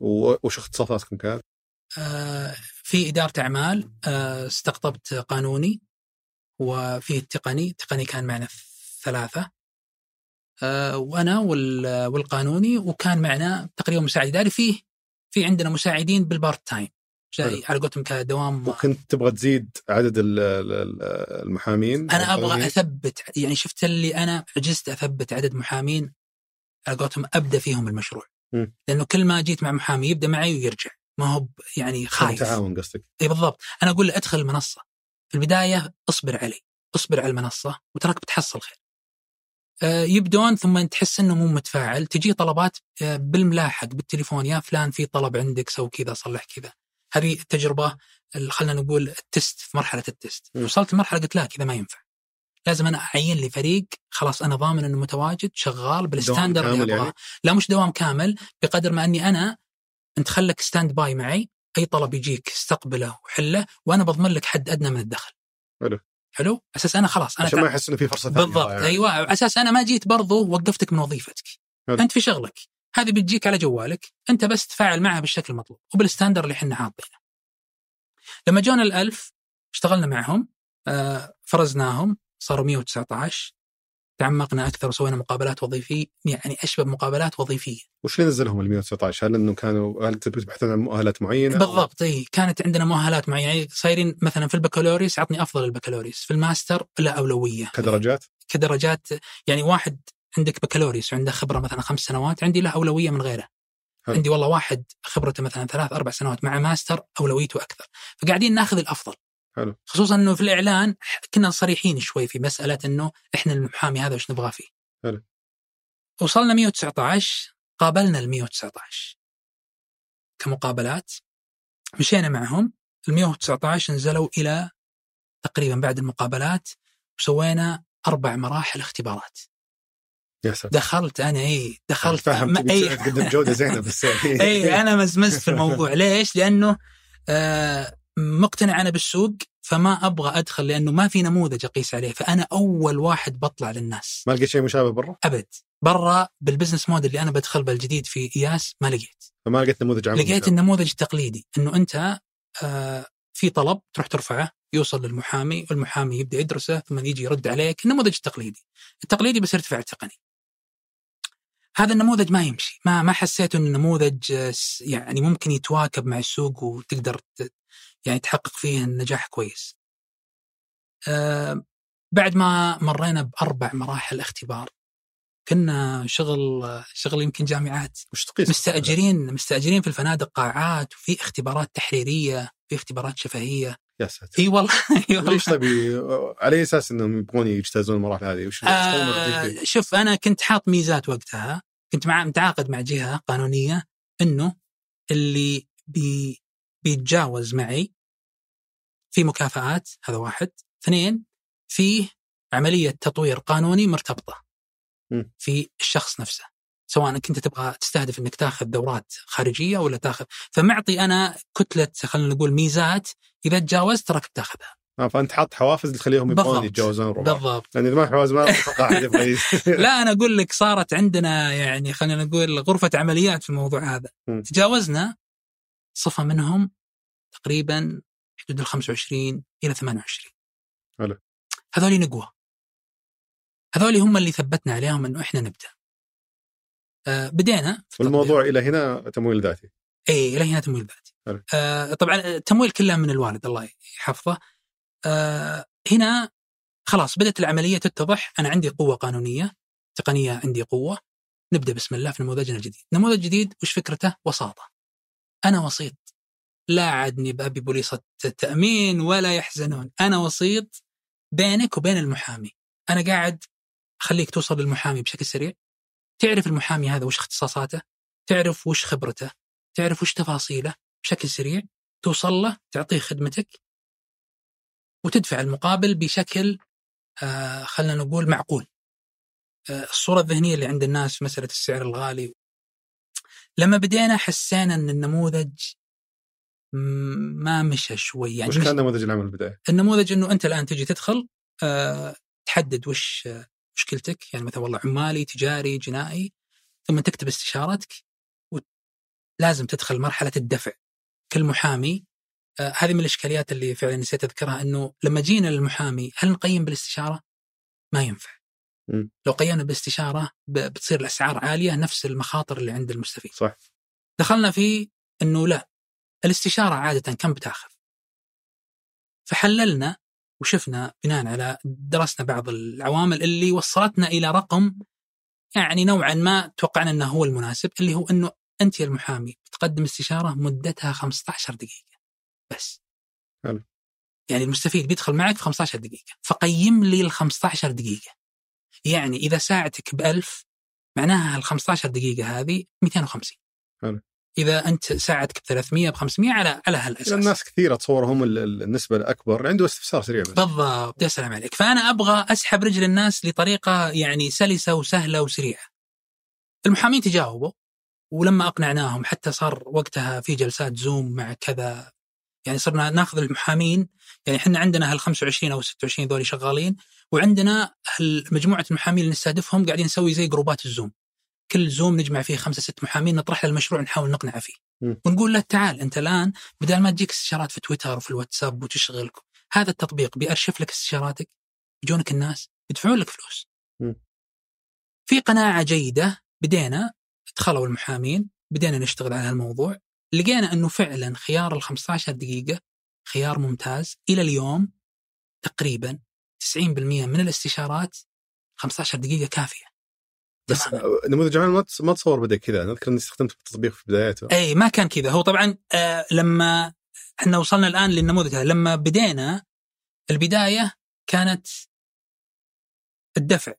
وش اختصاصاتكم كانت؟ آه، في إدارة أعمال آه، استقطبت قانوني وفيه التقني التقني كان معنا ثلاثة آه، وأنا وال- والقانوني وكان معنا تقريبا مساعد. إداري فيه في عندنا مساعدين بال part time. جاي على قولتهم كدوام وكنت تبغى تزيد عدد ال- ال- ال- المحامين؟ أنا أبغى؟ أثبت يعني شفت اللي أنا عجزت أثبت عدد محامين على قولتهم أبدأ فيهم المشروع. مم. لأنه كل ما جيت مع محامي يبدأ معي ويرجع. ما هو يعني خايف. تعاون قصدك. اي بالضبط. أنا أقول له ادخل المنصة. في البداية اصبر علي اصبر على المنصة وتراك بتحصل خير. آه، يبدون ثم تحس إنه مو متفاعل تجي طلبات آه، بالملاحق بالتليفون يا فلان في طلب عندك سوي كذا صلح كذا. هذه التجربة خلينا نقول ال test في مرحلة ال test. وصلت لمرحله قلت لا كذا ما ينفع. لازم أنا أعين لي فريق خلاص أنا ضامن إنه متواجد شغال بال standard اللي أبغاه. يعني؟ لا مش دوام كامل بقدر ما أني أنا أنت خلك stand by معي أي طلب يجيك استقبله وحله وأنا بضمن لك حد أدنى من الدخل حلو. حلو أساس أنا خلاص أنا عشان ما يحس إنه في فرصة ثانية بالضبط ضايعة. أيوه على أساس أنا ما جيت برضو وقفتك من وظيفتك حلو. أنت في شغلك هذه بتجيك على جوالك أنت بس تفاعل معها بالشكل المطلوب وبالستاندر اللي إحنا حاطينه لما جونا الألف اشتغلنا معهم آه، فرزناهم صاروا 119 تعمقنا أكثر وسوينا مقابلات وظيفيه يعني أشبه مقابلات وظيفية. وش اللي نزلهم ال 119 هل إنه كانوا هل تبحثون عن مؤهلات معينة بالضبط إي كانت عندنا مؤهلات معينة. يعني صايرين مثلا في البكالوريوس عطني أفضل البكالوريوس في الماستر له أولوية. كدرجات؟ كدرجات يعني واحد عندك بكالوريوس وعنده خبرة مثلا خمس سنوات عندي له أولوية من غيره. حلو. عندي والله واحد خبرته مثلا ثلاث أربع سنوات مع ماستر أولويته أكثر. فقاعدين ناخذ الأفضل. حلو. خصوصا إنه في الإعلان كنا صريحين شوي في مسألة إنه إحنا المحامي هذا وش نبغى فيه. حلو. وصلنا 119 قابلنا ال 119 كمقابلات مشينا معهم. ال 119 نزلوا إلى تقريبا بعد المقابلات وسوينا أربع مراحل اختبارات. يا ساتر دخلت أنا إي دخلت. تبي إي. تقدم جودة زينة بس إي أنا مزمزت في الموضوع. ليش؟ لأنه آه مقتنع أنا بالسوق فما أبغى أدخل لأنه ما في نموذج أقيس عليه فأنا أول واحد بطلع للناس. ما لقيت شيء مشابه برا؟ أبد. برا بالبزنس موديل اللي أنا بدخل بالجديد في إياس ما لقيت. فما لقيت نموذج عمل لقيت. النموذج التقليدي إنه أنت آه في طلب تروح ترفعه يوصل للمحامي والمحامي يبدأ يدرسه ثم يجي يرد عليك النموذج التقليدي. التقليدي بس ارتفاع تقني. هذا النموذج ما يمشي. ما ما حسيت إنه نموذج آه، يعني ممكن يتواكب مع السوق وتقدر يعني تحقق فيه النجاح كويس. آه بعد ما مرينا بأربع مراحل اختبار كنا شغل شغل يمكن جامعات مستأجرين مستأجرين في الفنادق قاعات وفي اختبارات تحريرية في اختبارات شفهية. يا ساتر. إي والله إي والله. ليش طيب على أساس إنهم يبغون يجتازون المراحل هذه؟ وش آه شوف أنا كنت حاط ميزات وقتها كنت مع متعاقد مع جهة قانونية إنه اللي بي بيتجاوز معي في مكافآت هذا واحد اثنين فيه عملية تطوير قانوني مرتبطة م. في الشخص نفسه سواء انك انت تبغى تستهدف إنك تاخذ دورات خارجية ولا تاخذ فمعطي أنا كتلة خلينا نقول ميزات إذا تجاوزت تراك بتاخذها آه فأنت حاط حوافز تخليهم يبغون. يتجاوزون الربع بالضبط لأن إذا ما حوافز ما لا أنا أقول لك صارت عندنا يعني خلينا نقول غرفة عمليات في الموضوع هذا م. تجاوزنا صفة منهم تقريبا حدود ال 25 إلى 28 حلو. هذولي نقوى هذولي هم اللي ثبتنا عليهم إنه إحنا نبدأ آه بدينا والموضوع إلى هنا تمويل ذاتي إي إلى هنا تمويل ذاتي. آه طبعا التمويل كله من الوالد الله يحفظه. آه هنا خلاص بدأت العملية تتضح أنا عندي قوة قانونية تقنية عندي قوة نبدأ بسم الله في نموذجنا الجديد. نموذج جديد وش فكرته؟ وساطة. أنا وسيط لا عدني بابي بوليصه التأمين ولا يحزنون، أنا وسيط بينك وبين المحامي. أنا قاعد أخليك توصل للمحامي بشكل سريع. تعرف المحامي هذا وش اختصاصاته؟ تعرف وش خبرته؟ تعرف وش تفاصيله بشكل سريع توصل له تعطيه خدمتك وتدفع المقابل بشكل آه خلينا نقول معقول آه الصورة الذهنية اللي عند الناس في مسألة السعر الغالي لما بدينا حسينا أن النموذج ما مشى شوي يعني وش كان نموذج العمل البداية؟ النموذج أنه أنت الآن تجي تدخل آه تحدد وش آه مشكلتك يعني مثلا والله عمالي تجاري جنائي ثم تكتب استشارتك ولازم تدخل مرحلة الدفع كل محامي آه هذه من الإشكاليات اللي فعلا نسيت أذكرها أنه لما جينا للمحامي هل نقيم بالاستشارة؟ ما ينفع لو قيمنا بالاستشارة ب- بتصير الأسعار عالية نفس المخاطر اللي عند المستفيد صح دخلنا في أنه لا الاستشارة عادة كم بتاخذ؟ فحللنا وشفنا بناء على درسنا بعض العوامل اللي وصلتنا إلى رقم يعني نوعا ما توقعنا إنه هو المناسب اللي هو إنه أنت يا المحامي بتقدم استشارة مدتها 15 دقيقة بس. حلو. يعني المستفيد بيدخل معك في 15 دقيقة فقيم لي ال 15 دقيقة. يعني إذا ساعتك ب 1000 معناها ال 15 دقيقة هذه 250. حلو. إذا أنت ساعتك ب 300 ب 500 على على هالأساس. الناس كثير اتصور هم ال- ال- النسبة الأكبر عنده استفسار سريع بس. بالضبط. يا سلام عليك. فأنا أبغى أسحب رجل الناس لطريقة يعني سلسة وسهلة وسريعة. المحامين تجاوبوا ولما أقنعناهم حتى صار وقتها في جلسات زوم مع كذا يعني صرنا ناخذ المحامين يعني إحنا عندنا هال 25 أو 26 ذولي شغالين وعندنا مجموعة المحامين اللي نستهدفهم قاعدين نسوي زي جروبات الزوم كل زوم نجمع فيه خمسة ست محامين نطرح له المشروع نحاول نقنعه فيه مم. ونقول له تعال أنت الآن بدل ما تجيك استشارات في تويتر وفي الواتساب وتشغلك هذا التطبيق بيأرشف لك استشاراتك يجونك الناس يدفعون لك فلوس مم. في قناعة جيدة بدينا دخلوا المحامين بدينا نشتغل على هالموضوع لقينا أنه فعلا خيار ال 15 دقيقة خيار ممتاز إلى اليوم تقريبا 90% من الاستشارات 15 دقيقة كافية. بس نموذج عمل ما تص- ما تصور بدا كذا. أنا أذكر إني استخدمته في التطبيق في بداياته. أي ما كان كذا. هو طبعا آه لما إحنا وصلنا الآن للنموذج هذا لما بدينا البداية كانت الدفع.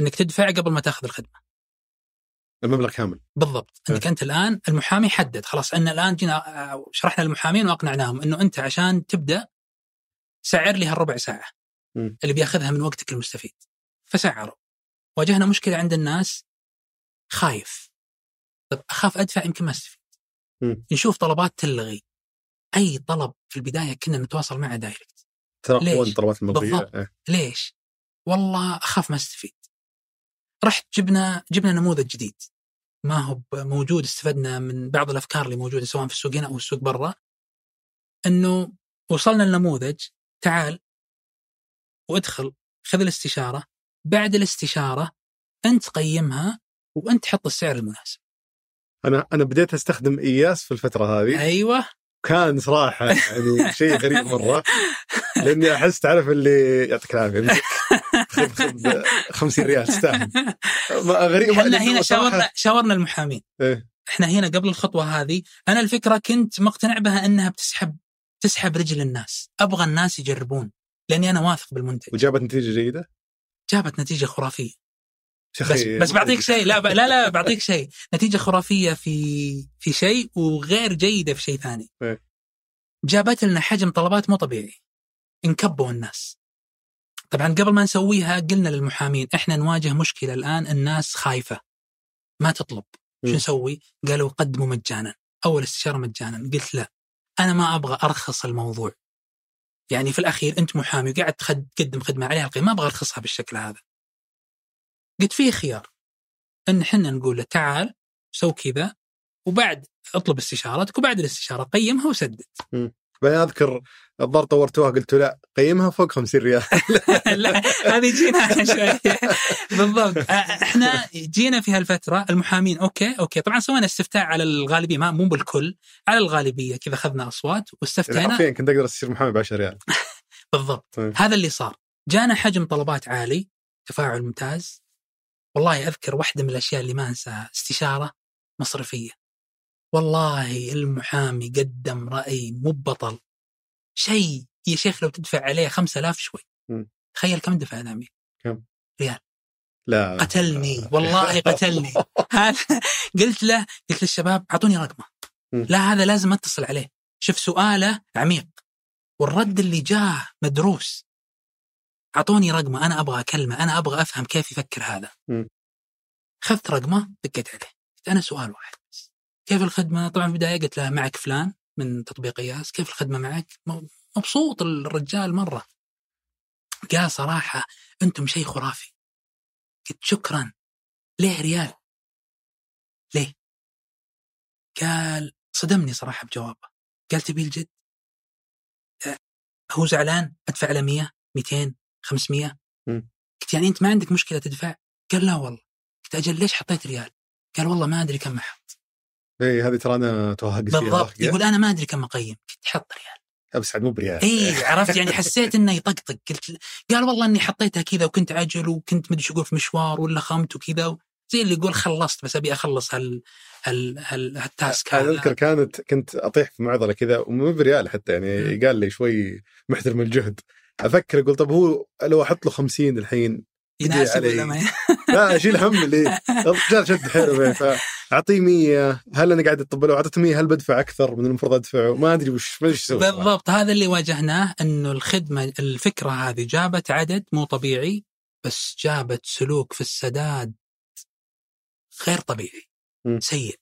إنك تدفع قبل ما تاخذ الخدمة. المبلغ كامل بالضبط إنك أنت الآن المحامي حدد خلاص ان الآن جينا آه، شرحنا للمحامين وأقنعناهم إنه أنت عشان تبدأ سعر لي هالربع ساعة مم. اللي بياخذها من وقتك المستفيد فسعروا واجهنا مشكلة عند الناس خايف طب أخاف أدفع يمكن ما أستفيد. نشوف طلبات تلغي أي طلب في البداية كنا نتواصل معه دايركت ترقون المرضيه بالضبط. إيه. ليش؟ والله أخاف ما أستفيد. رحت جبنا جبنا نموذج جديد ما هو موجود استفدنا من بعض الأفكار اللي موجودة سواء في السوق هنا أو السوق برا إنه وصلنا لنموذج تعال وادخل خذ الاستشارة بعد الاستشارة أنت قيمها وأنت حط السعر المناسب. أنا أنا بديت أستخدم إياس في الفترة هذه أيوه كان صراحة يعني شيء غريب مرة لأني أحس تعرف اللي يعطيك العافية يمسك خذ خذ 50 ريال تستاهل غريب إحنا هنا شاورنا شاورنا المحامين. إيه. إحنا هنا قبل الخطوة هذه أنا الفكرة كنت مقتنع بها إنها بتسحب تسحب رجل الناس. أبغى الناس يجربون لأني أنا واثق بالمنتج. وجابت نتيجة جيدة؟ جابت نتيجة خرافية. بس بس بعطيك شيء لا ب- لا لا بعطيك شيء. نتيجة خرافية في في شيء وغير جيدة في شيء ثاني. إيه. جابت لنا حجم طلبات مو طبيعي. انكبوا الناس. طبعا قبل ما نسويها قلنا للمحامين إحنا نواجه مشكلة الآن الناس خايفة. ما تطلب. شو. نسوي؟ قالوا قدموا مجانا. أول استشارة مجانا. قلت لا أنا ما أبغى أرخص الموضوع. يعني في الأخير أنت محامي وقاعد تقدم خدمة عليها القيمة ما أبغى أرخصها بالشكل هذا. قلت في خيار. إن إحنا نقول له تعال سو كذا وبعد اطلب استشارتك وبعد الاستشارة قيمها وسدد. بعدين اذكر الظاهر طورتوها قلت لا قيمها فوق 50 ريال. لا هذه جينا شوي. بالضبط. إحنا جينا في هالفترة المحامين. okay okay. طبعا سوينا استفتاء على الغالبية ما مو بالكل على الغالبية. كذا أخذنا أصوات واستفتينا. حرفيا كنت أقدر اصير محامي ب 10 ريال. بالضبط. طيب. هذا اللي صار. جانا حجم طلبات عالي تفاعل ممتاز. والله أذكر واحدة من الأشياء اللي ما أنساها استشارة مصرفية. والله المحامي قدم رأي مو بطل شيء يا شيخ لو تدفع عليه 5000 شوي. تخيل كم دفع الامير لا. قتلني. والله قتلني. هذا قلت له قلت للشباب أعطوني رقمه. لا هذا لازم أتصل عليه. شوف سؤاله عميق. والرد اللي جاه مدروس. أعطوني رقمه أنا أبغى أكلمه أنا أبغى أفهم كيف يفكر هذا. اخذت رقمه دقيت عليه. قلت أنا سؤال واحد. كيف الخدمة؟ طبعا في البداية قلت له معك فلان من تطبيق إياس كيف الخدمة معك؟ مبسوط الرجال مرة. قال صراحة أنتم شيء خرافي. قلت شكرا. ليه ريال؟ ليه؟ قال صدمني صراحة بجوابه. قال تبي الجد؟ أه، هو زعلان؟ أدفع له 100 200 500 مم. قلت يعني أنت ما عندك مشكلة تدفع؟ قال لا والله. قلت أجل ليش حطيت ريال؟ قال والله ما أدري كم أحط. اي هذه ترى أنا توهقت بالضبط. يقول أنا ما أدري كم أقيم. قلت حط ريال. بس عاد مو بريال. اي عرفت؟ يعني حسيت إنه يطقطق. قلت قال والله إني حطيتها كذا وكنت عجل وكنت مدري شو في مشوار ولا خمت وكذا زي اللي يقول خلصت بس أبي أخلص هال هال هال هال task هذا أذكر كانت كنت أطيح في معضلة كذا ومو بريال حتى يعني مم. قال لي شوي محترم الجهد. أفكر أقول طب هو لو أحط له 50 الحين يناسب. ولا ما لا اشيل هم اللي الرجال شد حيله فاعطيه 100 هل أنا قاعد اطبل لو أعطيته 100 هل بدفع أكثر من المفروض أدفعه ما أدري وش ما أدري إيش أسوي. بالضبط هذا اللي واجهناه إنه الخدمة الفكرة هذه جابت عدد مو طبيعي بس جابت سلوك في السداد غير طبيعي مم. سيء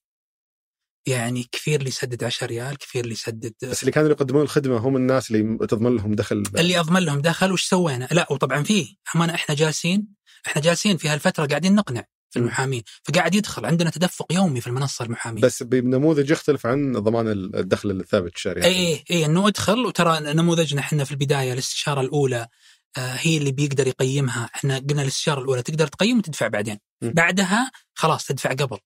يعني كثير اللي يسدد 10 ريال كثير اللي يسدد بس اللي كانوا يقدمون الخدمة هم الناس اللي تضمن لهم دخل اللي أضمن لهم دخل وش سوينا؟ لا وطبعا فيه أمانة إحنا جالسين إحنا جالسين في هالفترة قاعدين نقنع في. المحامين فقاعد يدخل عندنا تدفق يومي في المنصة المحامين بس بنموذج يختلف عن ضمان الدخل الثابت الشهري اي اي اي إنه ادخل وترى نموذجنا إحنا في البداية الاستشاره الأولى آه، هي اللي بيقدر يقيمها إحنا قلنا الاستشاره الأولى تقدر تقيم وتدفع بعدين م. بعدها خلاص تدفع قبل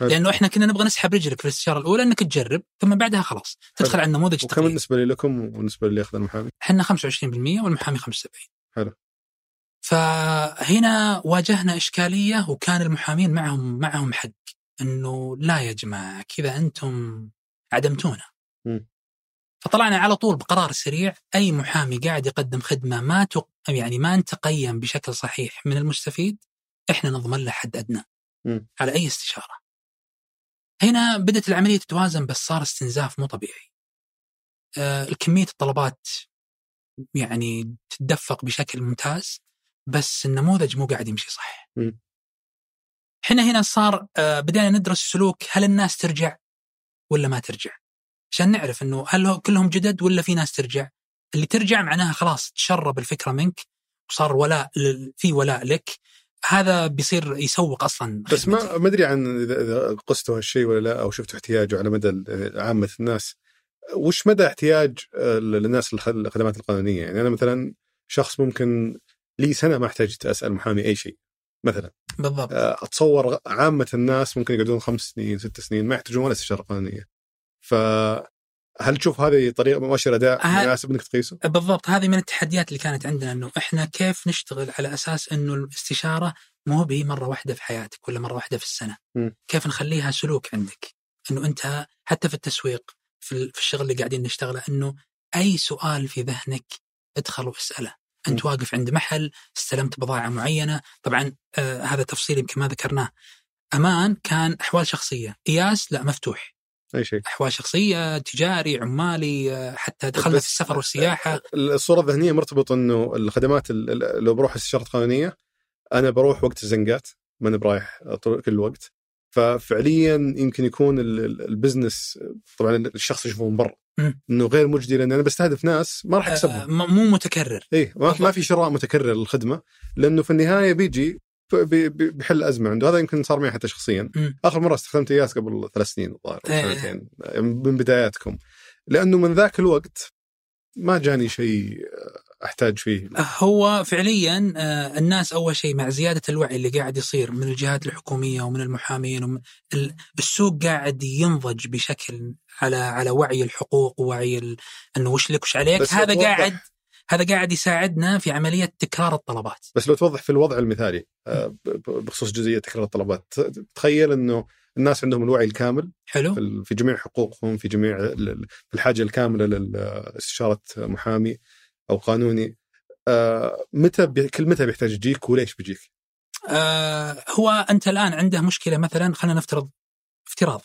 حلو. لأنه إحنا كنا نبغى نسحب رجلك في الاستشارة الأولى إنك تجرب ثم بعدها خلاص تدخل حلو. على النموذج وكم التقييم بالنسبة لكم وبالنسبة اللي ياخذ المحامي؟ إحنا 25% والمحامي 75 حلو. فهنا واجهنا إشكالية وكان المحامين معهم معهم حق إنه لا يا جماعة كذا أنتم عدمتونا مم. فطلعنا على طول بقرار سريع أي محامي قاعد يقدم خدمة ما تق... يعني ما تقيم بشكل صحيح من المستفيد إحنا نضمن له حد أدنى مم. على أي استشارة. هنا بدأت العملية تتوازن بس صار استنزاف مو طبيعي. آه الكمية الطلبات يعني تتدفق بشكل ممتاز بس النموذج مو قاعد يمشي صح. إحنا هنا صار آه بدينا ندرس سلوك هل الناس ترجع ولا ما ترجع؟ عشان نعرف إنه هل كلهم جدد ولا في ناس ترجع؟ اللي ترجع معناها خلاص تشرب الفكرة منك وصار ولاء لل- في ولاء لك هذا بيصير يسوق أصلا. بس ما. ما أدري عن اذا إذا قستوا هالشيء ولا لا أو شفتوا احتياجه على مدى عامة الناس. وش مدى احتياج آه، للناس للخ- الخدمات القانونية؟ يعني أنا مثلا شخص ممكن لي سنة ما أحتاج أسأل محامي أي شيء مثلا. بالضبط. آه، أتصور عامة الناس ممكن يقعدون خمس سنين ست سنين ما يحتاجون ولا استشارة قانونية. فهل تشوف هذه طريقة مؤشر اداء مناسب إنك تقيسه؟ بالضبط هذه من التحديات اللي كانت عندنا إنه إحنا كيف نشتغل على أساس إنه الاستشارة مو بهي مرة واحدة في حياتك ولا مرة واحدة في السنة. م. كيف نخليها سلوك عندك؟ إنه أنت حتى في التسويق في في الشغل اللي قاعدين نشتغله إنه أي سؤال في ذهنك ادخل واسأله. أنت م. واقف عند محل استلمت بضاعة معينة. طبعا آه هذا تفصيل يمكن ما ذكرناه. أمان كان أحوال شخصية. اياس لا مفتوح. أي شيء. أحوال شخصية تجاري عمالي آه، حتى دخلنا في السفر والسياحة. الصورة الذهنية مرتبط إنه الخدمات ال- ال- لو بروح استشارة قانونية أنا بروح وقت الزنقات ماني برايح طول كل الوقت ففعليا يمكن يكون ال- ال- البزنس طبعا الشخص يشوفه من برا. إنه غير مجدي لأن أنا بستهدف ناس ما راح آه، اكسبهم م- مو متكرر. اي ما, ما في شراء متكرر للخدمة لأنه في النهاية بيجي بيحل أزمة عنده. هذا يمكن صار معي حتى شخصيا. آخر مرة استخدمت إياس قبل ثلاث سنين الظاهر إيه. سنتين من بداياتكم. لأنه من ذاك الوقت ما جاني شيء أحتاج فيه. هو فعليا آه، الناس أول شيء مع زيادة الوعي اللي قاعد يصير من الجهات الحكومية ومن المحامين ومن ال- السوق قاعد ينضج بشكل على على وعي الحقوق ووعي إنه وش لك وش عليك؟ هذا قاعد هذا قاعد يساعدنا في عملية تكرار الطلبات. بس لو توضح في الوضع المثالي آه، بخصوص جزئية تكرار الطلبات تخيل إنه الناس عندهم الوعي الكامل حلو. في جميع حقوقهم في جميع ال- ال- الحاجة الكاملة لاستشارة محامي أو قانوني. آه، متى كل متى بيحتاج يجيك وليش بيجيك؟ آه هو أنت الآن عنده مشكلة مثلا خلينا نفترض افتراض.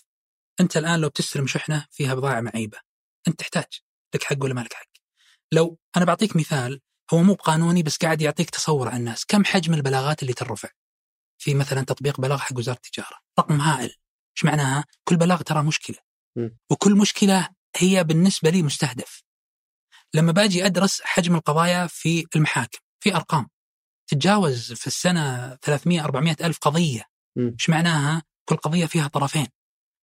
أنت الآن لو بتستلم شحنة فيها بضاعة معيبة أنت تحتاج لك حق ولا ما لك حق؟ لو أنا بعطيك مثال هو مو قانوني بس قاعد يعطيك تصور عن الناس. كم حجم البلاغات اللي ترفع؟ في مثلا تطبيق بلاغ حق وزارة التجارة. رقم هائل. إيش معناها؟ كل بلاغ ترى مشكلة. وكل مشكلة هي بالنسبة لي مستهدف. لما باجي أدرس حجم القضايا في المحاكم في أرقام تتجاوز في السنة 300 400 ألف قضية. إيش معناها؟ كل قضية فيها طرفين.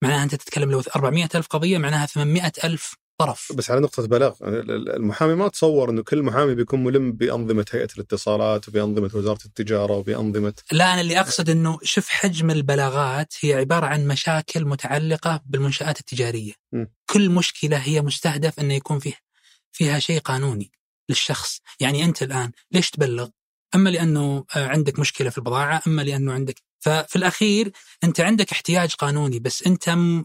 معناها أنت تتكلم لو 400 ألف قضية معناها 800 ألف طرف بس على نقطة بلاغ المحامي ما تصور إنه كل محامي بيكون ملم بأنظمة هيئة الاتصالات وبأنظمة وزارة التجارة وبأنظمة لا أنا اللي أقصد إنه شوف حجم البلاغات هي عبارة عن مشاكل متعلقة بالمنشآت التجارية. م. كل مشكلة هي مستهدف إنه يكون فيه فيها شيء قانوني للشخص، يعني أنت الآن ليش تبلغ؟ أما لأنه آه، عندك مشكلة في البضاعة، أما لأنه عندك ففي الأخير أنت عندك احتياج قانوني بس أنت م...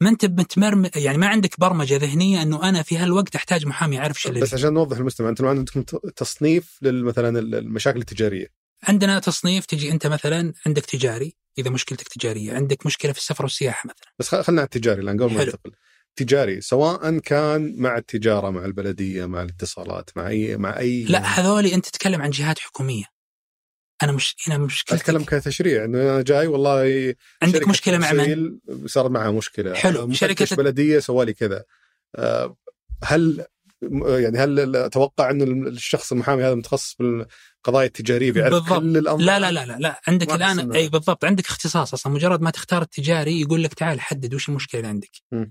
ما انت متمرم يعني ما عندك برمجة ذهنية انه أنا في هالوقت احتاج محامي يعرف إيش اللي بس عشان نوضح للمستمع أنتم عندكم تصنيف مثلا المشاكل التجارية. عندنا تصنيف تجي انت مثلا عندك تجاري إذا مشكلتك تجارية عندك مشكلة في السفر والسياحة مثلا. بس خلينا على التجاري الآن قبل ما ننتقل. تجاري سواء كان مع التجارة مع البلدية مع الاتصالات مع اي مع اي لا هذولي أنت تتكلم عن جهات حكومية. أنا مش هنا مشكلتك أتكلم كتشريع انه أنا جاي والله عندك مشكلة مع من؟ صار معها مشكلة حلو شركة بلدية سوالي كذا آه، هل يعني هل أتوقع انه الشخص المحامي هذا متخصص بالقضايا التجارية بيعرف بالضبط. كل الأمر لا لا لا لا, لا. عندك الآن أي بالضبط عندك اختصاص أصلا مجرد ما تختار التجاري يقول لك تعال حدد وش المشكلة اللي عندك م.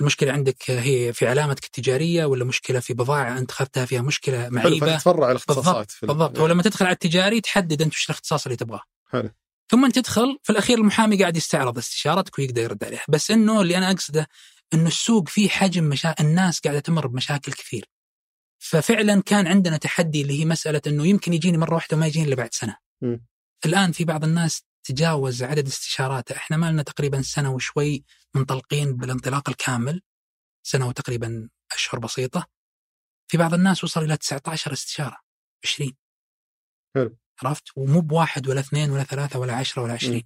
المشكلة عندك هي في علامتك التجارية ولا مشكلة في بضاعة أنت أخذتها فيها مشكلة معيبة؟ فتتفرع الاختصاصات بالضبط, بالضبط. ولما تدخل على التجاري تحدد أنت وش الاختصاص اللي تبغاه. حلو. ثم تدخل في الأخير المحامي قاعد يستعرض استشارتك ويقدر يرد عليها. بس أنه اللي أنا أقصده أنه السوق فيه حجم مشا... الناس قاعدة تمر بمشاكل كثير. ففعلا كان عندنا تحدي اللي هي مسألة أنه يمكن يجيني مرة واحدة وما يجيني إلا بعد سنة. م. الآن في بعض الناس تجاوز عدد استشاراته. إحنا ما لنا تقريبا سنة وشوي منطلقين بالانطلاق الكامل. سنة وتقريبا أشهر بسيطة. في بعض الناس وصل إلى 19 استشارة. 20 حلو. عرفت؟ ومو بواحد ولا اثنين ولا ثلاثة ولا عشرة ولا 20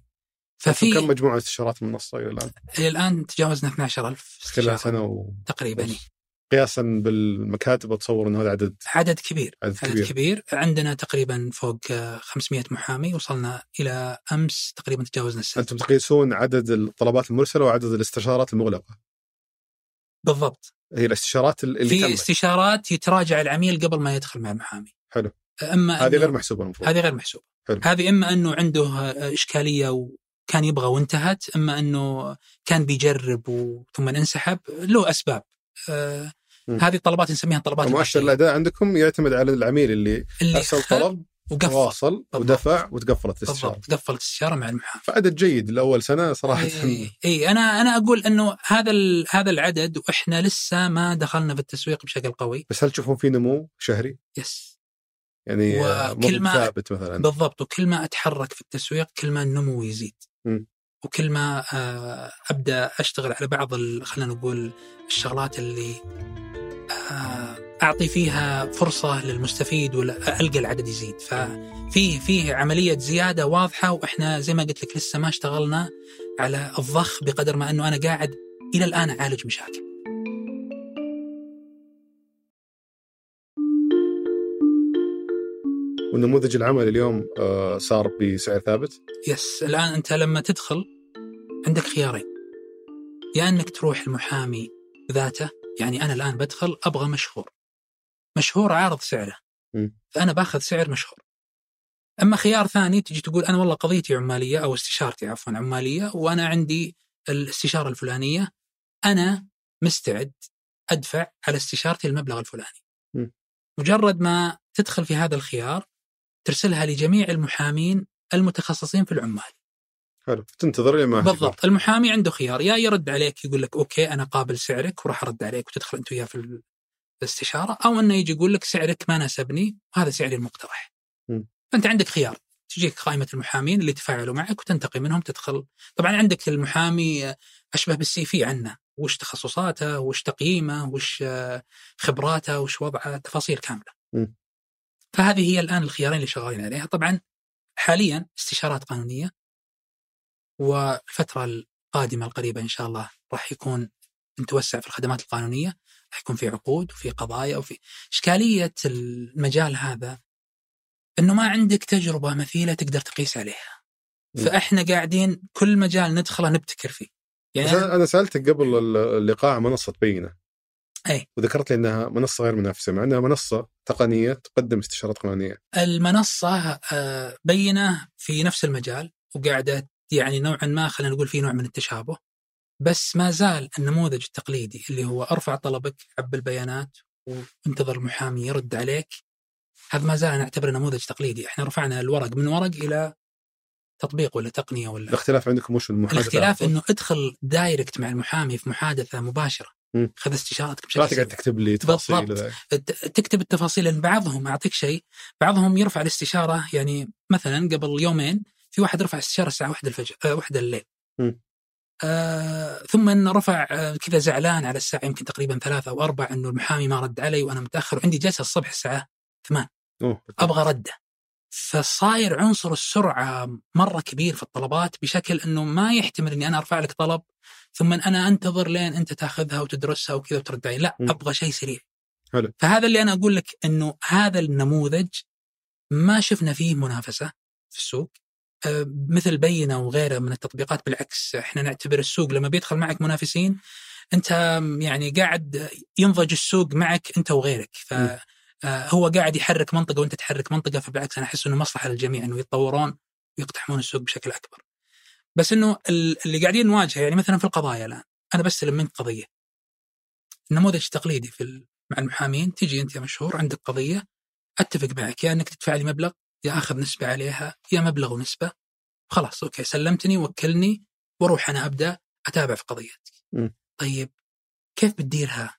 ففي كم مجموعه استشارات المنصه إلى الآن؟ إلى الآن تجاوزنا 12000 خلال سنة و... تقريبا. قياسا بالمكاتب اتصور إنه هذا عدد عدد كبير. عدد, عدد كبير. كبير. عندنا تقريبا فوق 500 محامي وصلنا إلى أمس تقريبا تجاوزنا السنة أنتم تقيسون عدد الطلبات المرسلة وعدد الاستشارات المغلقة. بالضبط. هي الاستشارات اللي في استشارات يتراجع العميل قبل ما يدخل مع المحامي. حلو. أما هذه غير محسوبة المفروض. هذه غير محسوبة. حلو. هذه إما أنه عنده إشكالية وكان يبغى وانتهت أما أنه كان بيجرب و... ثم انسحب له أسباب. هذه الطلبات نسميها طلبات مؤشر الاداء عندكم يعتمد على العميل اللي, اللي أرسل طلب وقفل. واصل ودفع وتقفلت الاستشارة. بالضبط. قفلت الاستشارة مع المحامي. فعدد جيد لأول سنة صراحة. اي, أي أنا أنا أقول إنه هذا هذا العدد وإحنا لسه ما دخلنا في التسويق بشكل قوي. بس هل تشوفون في نمو شهري؟ يس. يعني وكل ما ثابت مثلا. بالضبط وكل ما أتحرك في التسويق كل ما النمو يزيد. م. وكل ما أبدأ أشتغل على بعض خلينا نقول الشغلات اللي أعطي فيها فرصة للمستفيد ولا القى العدد يزيد ففي فيه عملية زيادة واضحة وإحنا زي ما قلت لك لسه ما اشتغلنا على الضخ بقدر ما أنه أنا قاعد إلى الآن أعالج مشاكل. والنموذج العمل اليوم صار بسعر ثابت؟ يس الآن أنت لما تدخل عندك خيارين يا إنك تروح المحامي ذاته يعني أنا الآن بدخل أبغى مشهور مشهور عارض سعره م. فأنا باخذ سعر مشهور أما خيار ثاني تجي تقول أنا والله قضيتي عمالية أو استشارتي عفوا عمالية وأنا عندي الاستشارة الفلانية أنا مستعد أدفع على استشارتي المبلغ الفلاني م. مجرد ما تدخل في هذا الخيار ترسلها لجميع المحامين المتخصصين في العمال. حلو. تنتظر لما بالضبط. المحامي عنده خيار. يا يرد عليك يقول لك أوكي أنا قابل سعرك وراح أرد عليك وتدخل أنت وياه في الاستشارة. أو إنه يجي يقول لك سعرك ما ناسبني وهذا سعري المقترح. م. فأنت عندك خيار. تجيك قائمه المحامين اللي تفاعلوا معك وتنتقي منهم تدخل. طبعا عندك المحامي أشبه بالسي في عنه. وش تخصصاته؟ وش تقييمه؟ وش خبراته؟ وش وضعه؟ تفاصيل كاملة. م. فهذه هي الآن الخيارين اللي شغالين عليها. طبعا حاليا استشارات قانونية والفترة القادمة القريبة إن شاء الله راح يكون نتوسع في الخدمات القانونية راح يكون في عقود وفي قضايا وفي إشكالية المجال هذا إنه ما عندك تجربة مثيلة تقدر تقيس عليها. فإحنا قاعدين كل مجال ندخله نبتكر فيه. يعني أنا سألتك قبل اللقاء منصة بينه اي وذكرت لي إنها منصة غير منافسة مع إنها منصة تقنية تقدم استشارات قانونية. المنصة بينة في نفس المجال وقاعدة يعني نوعا ما خلينا نقول في نوع من التشابه. بس ما زال النموذج التقليدي اللي هو أرفع طلبك عب البيانات وانتظر المحامي يرد عليك هذا ما زال نعتبره نموذج تقليدي. إحنا رفعنا الورق من ورق إلى تطبيق ولا تقنية ولا الاختلاف عندكم وش المحادثة؟ الاختلاف إنه ادخل دايركت مع المحامي في محادثة مباشرة. خذ استشارتك لا بشكل تقعد سريع. تكتب لي تفاصيل تكتب التفاصيل لأن بعضهم أعطيك شيء بعضهم يرفع الاستشارة يعني مثلا قبل يومين في واحد رفع استشارة الساعة 1 الفجر آه 1 الليل مم. آه ثم إنه رفع آه كذا زعلان على الساعة يمكن تقريبا ثلاثة أو أربع إنه المحامي ما رد علي وأنا متأخر وعندي جلسة الصبح الساعة 8 أوه. أبغى ردة فصاير عنصر السرعة مرة كبير في الطلبات بشكل إنه ما يحتمل إني أنا أرفع لك طلب ثم أنا أنتظر لين أنت تأخذها وتدرسها وكذا وترد علي لا م. أبغى شيء سريع. حلو. فهذا اللي أنا أقول لك إنه هذا النموذج ما شفنا فيه منافسة في السوق. آه، مثل بينه وغيره من التطبيقات بالعكس إحنا نعتبر السوق لما بيدخل معك منافسين أنت يعني قاعد ينضج السوق معك أنت وغيرك. ف هو قاعد يحرك منطقة وانت تحرك منطقة فبالعكس أنا أحس إنه مصلحة للجميع إنه يتطورون ويقتحمون السوق بشكل أكبر. بس إنه ال- اللي قاعدين نواجهه يعني مثلا في القضايا الآن أنا بستلم منك قضية. النموذج التقليدي في مع المحامين تجي أنت يا مشهور عندك قضية أتفق معك يا إنك تدفع لي مبلغ يا أخذ نسبة عليها يا مبلغ ونسبة خلاص أوكي سلمتني وكلني وأروح أنا أبدأ أتابع في قضيتك. طيب كيف بتديرها؟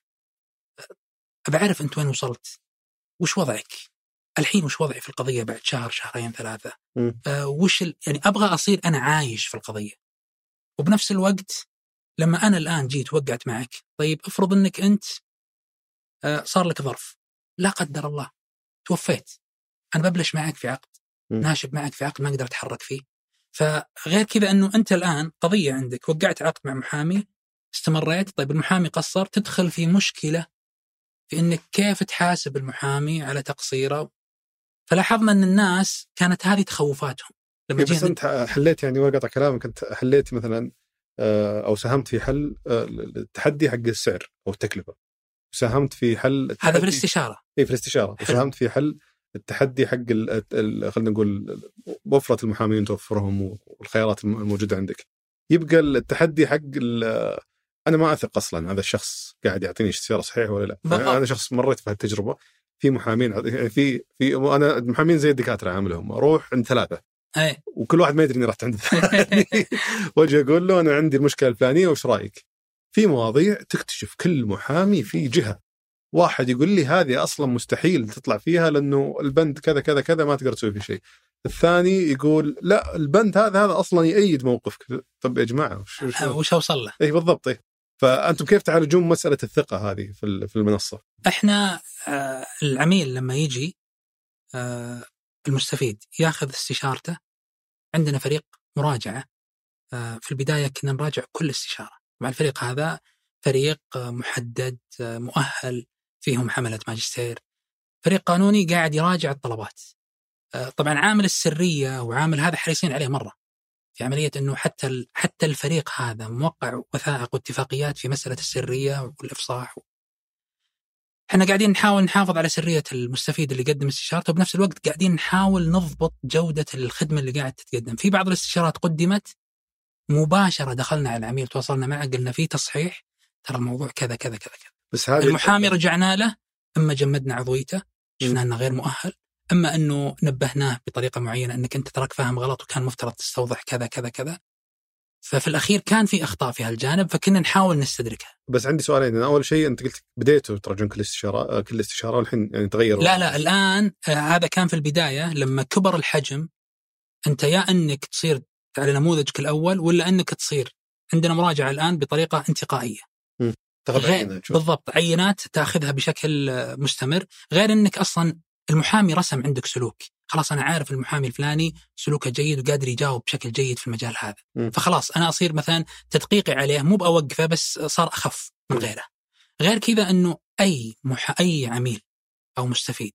ابى اعرف أنت وين وصلت؟ وش وضعك؟ الحين وش وضعي في القضية بعد شهر شهرين ثلاثة؟ آه وش ال... يعني أبغى أصير أنا عايش في القضية. وبنفس الوقت لما أنا الآن جيت وقعت معك، طيب افرض إنك أنت آه صار لك ظرف لا قدر الله توفيت أنا ببلش معك في عقد م. ناشب معك في عقد ما أقدر أتحرك فيه. فغير كذا إنه أنت الآن قضية عندك وقعت عقد مع محامي استمريت طيب المحامي قصر تدخل في مشكلة في إنك كيف تحاسب المحامي على تقصيره. فلاحظنا إن الناس كانت هذه تخوفاتهم. لما إيه، بس أنت حليت يعني ولا قطع كلامك. أنت حليت مثلا آه، أو ساهمت في حل آه، التحدي حق السعر أو التكلفة. وساهمت في حل هذا في الاستشارة. اي في الاستشارة. وساهمت في حل التحدي حق خلينا نقول وفرة المحامين توفرهم والخيارات الم- الموجودة عندك. يبقى التحدي حق أنا ما أثق أصلا هذا الشخص قاعد يعطيني استشاره صحيحة ولا لا. أنا شخص مريت في هالتجربة. في محامين يعني في في أنا المحامين زي الدكاترة عاملهم. أروح عند ثلاثة. أي. وكل واحد ما يدري إني رحت عند وأجي أقول له أنا عندي المشكلة الفلانية وش رأيك؟ في مواضيع تكتشف كل محامي في جهة. واحد يقول لي هذه أصلا مستحيل تطلع فيها لأنه البند كذا كذا كذا ما تقدر تسوي فيه شيء. الثاني يقول لا البند هذا هذا أصلا يأيد موقفك. طب يا جماعة وش, وش وش أوصل له؟ اي بالضبط اي فأنتم كيف تعالجون مسألة الثقة هذه في ال- في المنصة؟ إحنا آه العميل لما يجي آه المستفيد ياخذ استشارته. عندنا فريق مراجعة آه في البداية كنا نراجع كل استشارة. مع الفريق هذا فريق محدد مؤهل فيهم حملة ماجستير. فريق قانوني قاعد يراجع الطلبات. طبعا عامل السرية وعامل هذا حريصين عليه مرة. في عملية إنه حتى حتى الفريق هذا موقع وثائق واتفاقيات في مسألة السرية والإفصاح إحنا قاعدين نحاول نحافظ على سرية المستفيد اللي يقدم استشارته وبنفس الوقت قاعدين نحاول نضبط جودة الخدمة اللي قاعد تتقدم، في بعض الاستشارات قدمت مباشرة دخلنا على العميل تواصلنا معه قلنا في تصحيح ترى الموضوع كذا كذا كذا كذا. بس هذه المحامي رجعنا له اما جمدنا عضويته شفنا إنه غير مؤهل. أما أنه نبهناه بطريقة معينة أنك أنت تراك فاهم غلط وكان مفترض تستوضح كذا كذا كذا. ففي الأخير كان في أخطاء في هالجانب فكنا نحاول نستدركها. بس عندي سؤالين أنا أول شيء أنت قلت بديتوا تراجعون كل استشارة كل استشارة والحين يعني تغيروا لا لا الآن آه، هذا كان في البداية لما كبر الحجم أنت يا أنك تصير على نموذجك الأول ولا أنك تصير عندنا مراجعة الآن بطريقة انتقائية تاخذ نشوف. بالضبط عينات تاخذها بشكل آه، مستمر غير أنك أصلا المحامي رسم عندك سلوك خلاص أنا عارف المحامي الفلاني سلوكه جيد وقادر يجاوب بشكل جيد في المجال هذا مم. فخلاص أنا أصير مثلا تدقيقي عليه مو بأوقفه بس صار أخف من. غيره غير كذا إنه أي مح... أي عميل أو مستفيد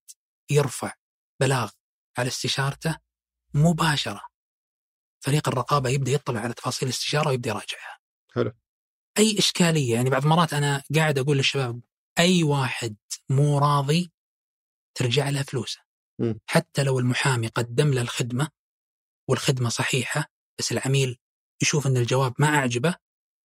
يرفع بلاغ على استشارته مباشرة فريق الرقابة يبدأ يطلع على تفاصيل الاستشارة ويبدأ يراجعها. حلو. أي إشكالية يعني بعض المرات أنا قاعد أقول للشباب أي واحد مو راضي ترجع له فلوسه. حتى لو المحامي قدم له الخدمة والخدمة صحيحة بس العميل يشوف إن الجواب ما أعجبه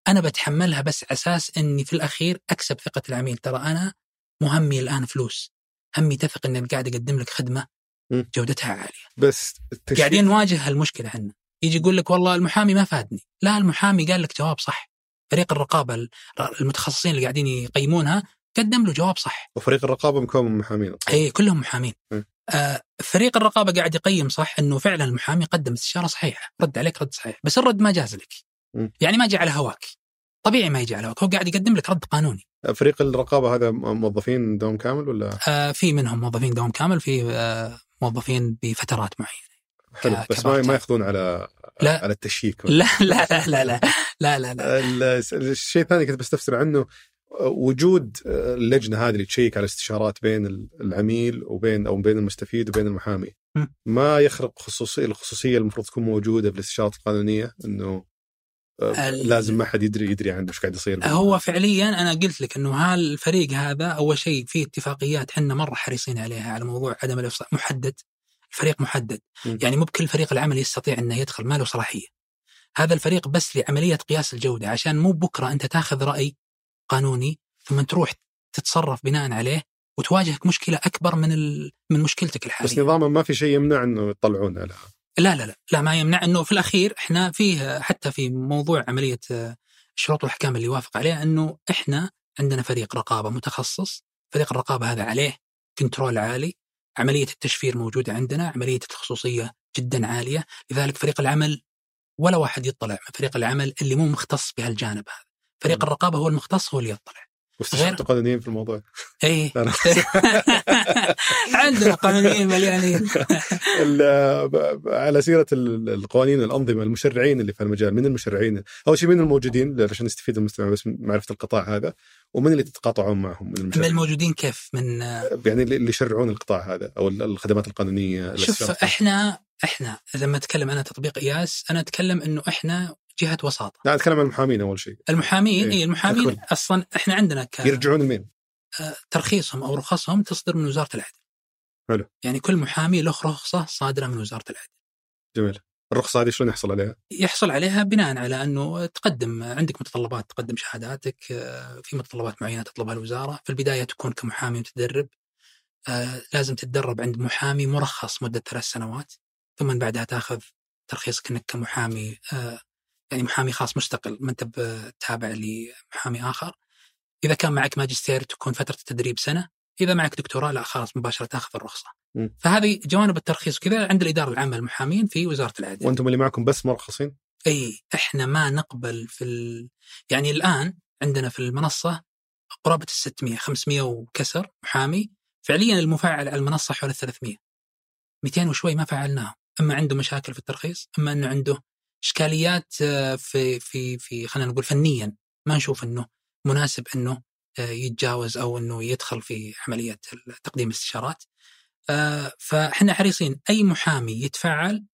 أنا بتحملها بس على أساس إني في الأخير أكسب ثقة العميل. ترى أنا مهمي الآن فلوس. همي تثق إني قاعد أقدم لك خدمة م. جودتها عالية. بس التشريع- قاعدين نواجه هالمشكلة إحنا. يجي يقول لك والله المحامي ما فادني. لا المحامي قال لك جواب صح. فريق الرقابة ال- المتخصصين اللي قاعدين يقيمونها قدم له جواب صح. وفريق الرقابة مكون من محامين. اي كلهم محامين. م. آه فريق الرقابة قاعد يقيم صح إنه فعلا المحامي قدم استشارة صحيحة. رد عليك رد صحيح. بس الرد ما جاز لك. م. يعني ما جاء على هواك. طبيعي ما يجي على هواك. هو قاعد يقدم لك رد قانوني. فريق الرقابة هذا موظفين دوم كامل ولا؟ آه في منهم موظفين دوام كامل في آه موظفين بفترات معينة. حلو. بس ما ما ياخذون على لا. على التشييك. لا لا لا لا لا لا لا, لا. ال- الشيء الثاني كنت بستفسر عنه وجود اللجنة هذه اللي تشيك على الاستشارات بين العميل وبين أو بين المستفيد وبين المحامي. ما يخرق خصوصية الخصوصية المفروض تكون موجودة في الاستشارات القانونية إنه آه، لازم ما حد يدري يدري عنه إيش قاعد يصير هو فعليا أنا قلت لك إنه هالفريق هذا أول شيء في اتفاقيات إحنا مرة حريصين عليها على موضوع عدم الافصاح محدد. الفريق محدد. م. يعني مو بكل فريق العمل يستطيع إنه يدخل ما له صلاحية. هذا الفريق بس لعملية قياس الجودة عشان مو بكرة أنت تاخذ رأي قانوني ثم تروح تتصرف بناء عليه وتواجهك مشكلة أكبر من ال... من مشكلتك الحالية. بس نظاما ما في شيء يمنع إنه يطلعون لا. لا لا لا ما يمنع إنه في الأخير إحنا فيه حتى في موضوع عملية آه، الشروط والاحكام اللي يوافق عليها إنه إحنا عندنا فريق رقابة متخصص، فريق الرقابة هذا عليه كنترول عالي، عملية التشفير موجودة عندنا، عملية الخصوصيه جدا عالية، لذلك فريق العمل ولا واحد يطلع من فريق العمل اللي مو مختص بهالجانب هذا. فريق. الرقابة هو المختص هو اللي يطلع. واستشارات قانونيين في الموضوع لا. عندنا قانونيين مليانين على سيرة ال- القوانين والانظمه المشرعين اللي في المجال من المشرعين أول شيء من الموجودين عشان يستفيد المستمع بس معرفة القطاع هذا ومن اللي تتقاطعون معهم من الموجودين كيف؟ من يعني اللي يشرعون القطاع هذا أو ال- الخدمات القانونية شوف. إحنا إحنا لما أتكلم أنا تطبيق قياس أنا أتكلم إنه إحنا جهة وساطة لا أتكلم عن المحامين أول شيء المحامين إيه، اي المحامين أكمل. أصلا إحنا عندنا ك... يرجعون لمين؟ آه، ترخيصهم أو رخصهم تصدر من وزارة العدل حلو. يعني كل محامي له رخصة صادرة من وزارة العدل جميل الرخصة هذه شلون يحصل عليها؟ يحصل عليها بناء على أنه تقدم عندك متطلبات تقدم شهاداتك آه، في متطلبات معينة تطلبها الوزارة في البداية تكون كمحامي متدرب آه، لازم تتدرب عند محامي مرخص مدة ثلاث سنوات ثم بعدها تأخذ ترخيصك إنك كمحامي يعني محامي خاص مستقل ما أنت تابع لمحامي آخر. إذا كان معك ماجستير تكون فترة التدريب سنة إذا معك دكتوراه لا خلاص مباشرة تاخذ الرخصة. م. فهذه جوانب الترخيص كذا عند الإدارة العامة للمحامين في وزارة العدل وأنتم اللي معكم بس مرخصين؟ إي إحنا ما نقبل في ال... يعني الآن عندنا في المنصة قرابة ال 600 500 وكسر محامي. فعليا المفعل على المنصة حول ال 300 200 وشوي ما فعلناهم. أما عنده مشاكل في الترخيص أما إنه عنده إشكاليات آه، في في في خلينا نقول فنيا ما نشوف إنه مناسب إنه آه، يتجاوز أو إنه يدخل في عملية تقديم الاستشارات آه، فإحنا حريصين أي محامي يتفعل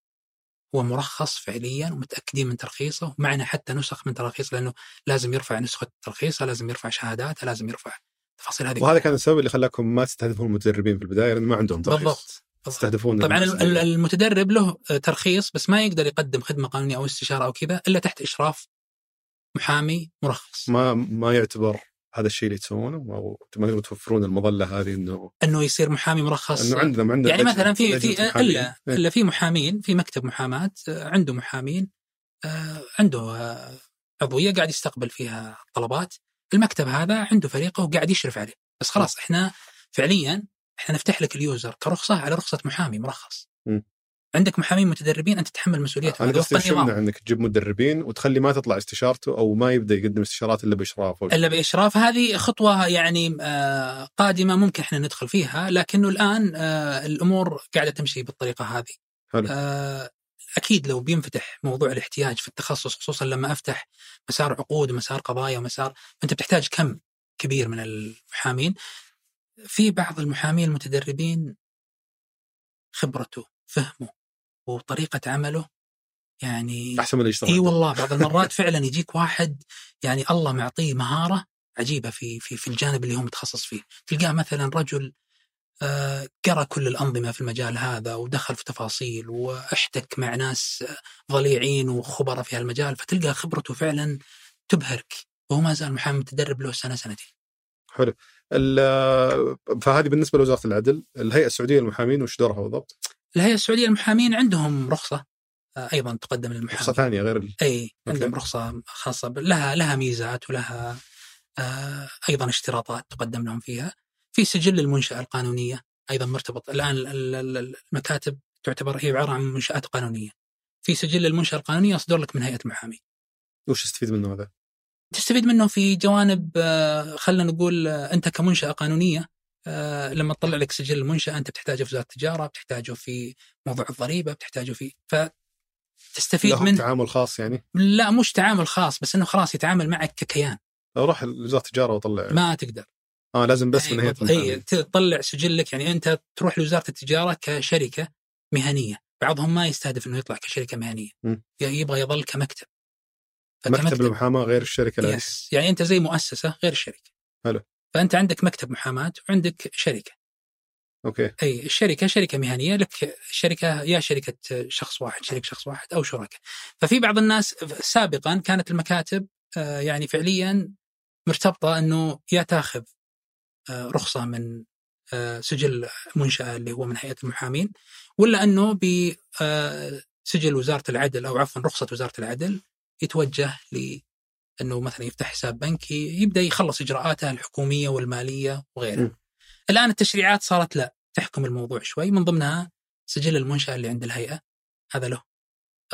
هو مرخص فعليا ومتأكدين من ترخيصه ومعنا حتى نسخ من تراخيص لأنه لازم يرفع نسخة ترخيصه لازم يرفع شهاداته لازم يرفع التفاصيل هذه وهذا كان السبب اللي خلاكم ما تستهدفون المتدربين في البداية لأن ما عندهم ترخيص. بالضبط. بالضبط. تستهدفون طبعا المتدرب له ترخيص بس ما يقدر يقدم خدمة قانونية أو استشارة أو كذا إلا تحت إشراف محامي مرخص ما ما يعتبر هذا الشيء اللي تسوونه أو ما تقدرون توفرون المظلة هذه إنه إنه يصير محامي مرخص إنه عندنا عندنا يعني مثلا في في. إلا إيه. إلا في محامين في مكتب محاماة آه، عنده محامين آه، عنده آه، عضوية قاعد يستقبل فيها طلبات المكتب هذا عنده فريقه وقاعد يشرف عليه بس خلاص إحنا فعليا إحنا نفتح لك اليوزر كرخصه على رخصة محامي مرخص م. عندك محامين متدربين أنت تتحمل مسؤوليتهم أنا قصدي شو إنك تجيب مدربين وتخلي ما تطلع استشارته أو ما يبدأ يقدم استشارات إلا بإشراف إلا بإشراف هذه خطوة يعني آه، قادمة ممكن إحنا ندخل فيها لكنه الآن آه، الأمور قاعدة تمشي بالطريقة هذه. حلو. آه، أكيد لو بينفتح موضوع الاحتياج في التخصص خصوصا لما أفتح مسار عقود ومسار قضايا ومسار فأنت بتحتاج كم كبير من المحامين. في بعض المحامين المتدربين خبرته فهمه وطريقة عمله يعني أحسن من اللي إي والله بعض المرات فعلا يجيك واحد يعني الله معطيه مهارة عجيبة في في في الجانب اللي هو متخصص فيه، تلقاه مثلا رجل آه، قرأ كل الأنظمة في المجال هذا ودخل في تفاصيل وأحتك مع ناس ضليعين وخبراء في هالمجال فتلقى خبرته فعلا تبهرك. وهو ما زال محامي متدرب له سنة سنتين. حلو فهذه بالنسبة لوزارة العدل الهيئة السعودية للمحامين وش دورها بالضبط؟ الهيئة السعودية للمحامين عندهم رخصة آه، أيضا تقدم رخصة للمحامي ثانية غير ال... إي أوكي. عندهم رخصة خاصة ب- لها لها ميزات ولها آه، أيضا اشتراطات تقدم لهم فيها في سجل المنشأة القانونية أيضا مرتبط الآن ال- ال- ال- المكاتب تعتبر هي عبارة عن منشآت قانونية في سجل المنشأة القانونية يصدر لك من هيئة المحامين وش تستفيد منه هذا؟ تستفيد منه في جوانب آه، خلينا نقول آه، أنت كمنشأة قانونية آه، لما تطلع لك سجل المنشأة أنت بتحتاجه في وزارة التجارة بتحتاجه في موضوع الضريبة بتحتاجه في فتستفيد لهم من تعامل خاص يعني؟ لا مش تعامل خاص بس إنه خلاص يتعامل معك ككيان راح لوزارة التجارة واطلع ما تقدر آه لازم بس من هيئه بالضبط. اي تطلع سجلك يعني أنت تروح لوزارة التجارة كشركة مهنية بعضهم ما يستهدف إنه يطلع كشركة مهنية م. يبغى يظل كمكتب مكتب المحاماه غير الشركة العادية. يس يعني أنت زي مؤسسة غير الشركة حلو. فأنت عندك مكتب محاماة وعندك شركة. okay. أي الشركة شركة مهنية. لك شركة يا شركة شخص واحد شريك شخص واحد أو شركاء. ففي بعض الناس سابقا كانت المكاتب آه، يعني فعليا مرتبطة إنه يا تاخذ آه، رخصة من آه، سجل منشأة اللي هو من هيئة المحامين ولا إنه بسجل وزارة العدل أو عفوا رخصة وزارة العدل يتوجه ل إنه مثلا يفتح حساب بنكي يبدأ يخلص إجراءاته الحكومية والمالية وغيرها. الآن التشريعات صارت لا تحكم الموضوع شوي من ضمنها سجل المنشأة اللي عند الهيئة هذا له.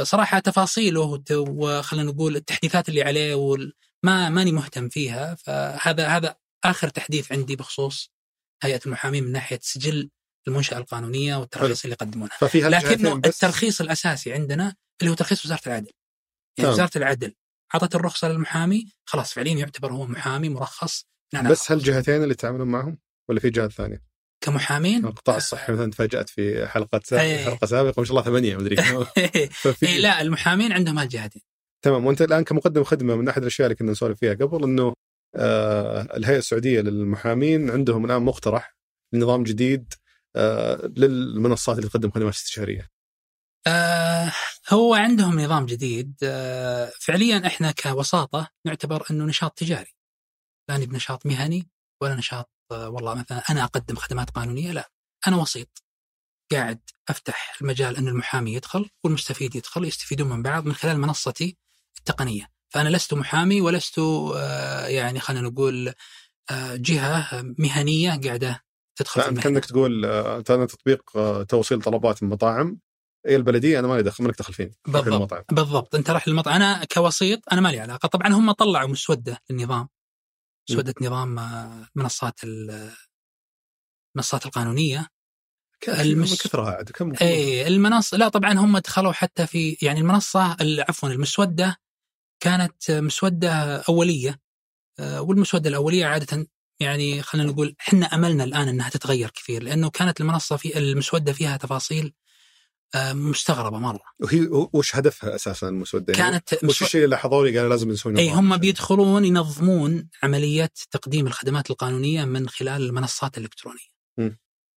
صراحة تفاصيله وخلينا نقول التحديثات اللي عليه وال- ما ماني مهتم فيها فهذا هذا آخر تحديث عندي بخصوص هيئة المحامين من ناحية سجل المنشأة القانونية والترخيص اللي يقدمونها. لكنه بس الترخيص الأساسي عندنا اللي هو ترخيص وزارة العدل. يعني تمام. وزارة العدل أعطت الرخصة للمحامي خلاص فعليا يعتبر هو محامي مرخص نعم بس هالجهتين اللي يتعاملون معهم ولا في جهات ثانية؟ كمحامين القطاع الصحي مثلا تفاجأت في حلقة إيه. حلقة سابقة ما شاء الله ثمانية مدري كم. ففي إيه لا المحامين عندهم هالجهتين تمام وأنت الآن كمقدم خدمة من أحد الأشياء اللي كنا نسولف فيها قبل إنه آه الهيئة السعودية للمحامين عندهم الآن مقترح لنظام جديد آه للمنصات اللي تقدم خدمات استشارية. آه هو عندهم نظام جديد. آه فعليا إحنا كوساطة نعتبر إنه نشاط تجاري. لا نبي نشاط مهني ولا نشاط آه والله مثلا أنا أقدم خدمات قانونية لا. أنا وسيط. قاعد أفتح المجال ان المحامي يدخل والمستفيد يدخل يستفيدون من بعض من خلال منصتي التقنية. فأنا لست محامي ولست آه يعني خلينا نقول آه جهة مهنية قاعدة تدخل في المحل. كأنك تقول آه أنت أنا تطبيق آه توصيل طلبات من مطاعم اي البلدية؟ أنا مالي دخل مالك دخل فيني بالضبط. بالضبط. أنت راح للمطعم. أنا كوسيط أنا ما لي علاقة. طبعا هم طلعوا مسودة للنظام. مسودة نظام آه، منصات ال- المنصات القانونية. المس- كثرها عاد كم اي المنصه لا طبعا هم دخلوا حتى في يعني المنصة ال- عفوا المسودة كانت مسودة أولية. آه، والمسودة الأولية عادة يعني خلينا نقول إحنا أملنا الآن إنها تتغير كثير لأنه كانت المنصة في المسودة فيها تفاصيل آه، مستغربة مرة وهي وش هدفها أساسا المسودة؟ يعني كانت وش الشيء اللي لاحظوه قالوا لازم نسوي إي هم بيدخلون ينظمون عمليه تقديم الخدمات القانونية من خلال المنصات الإلكترونية. م.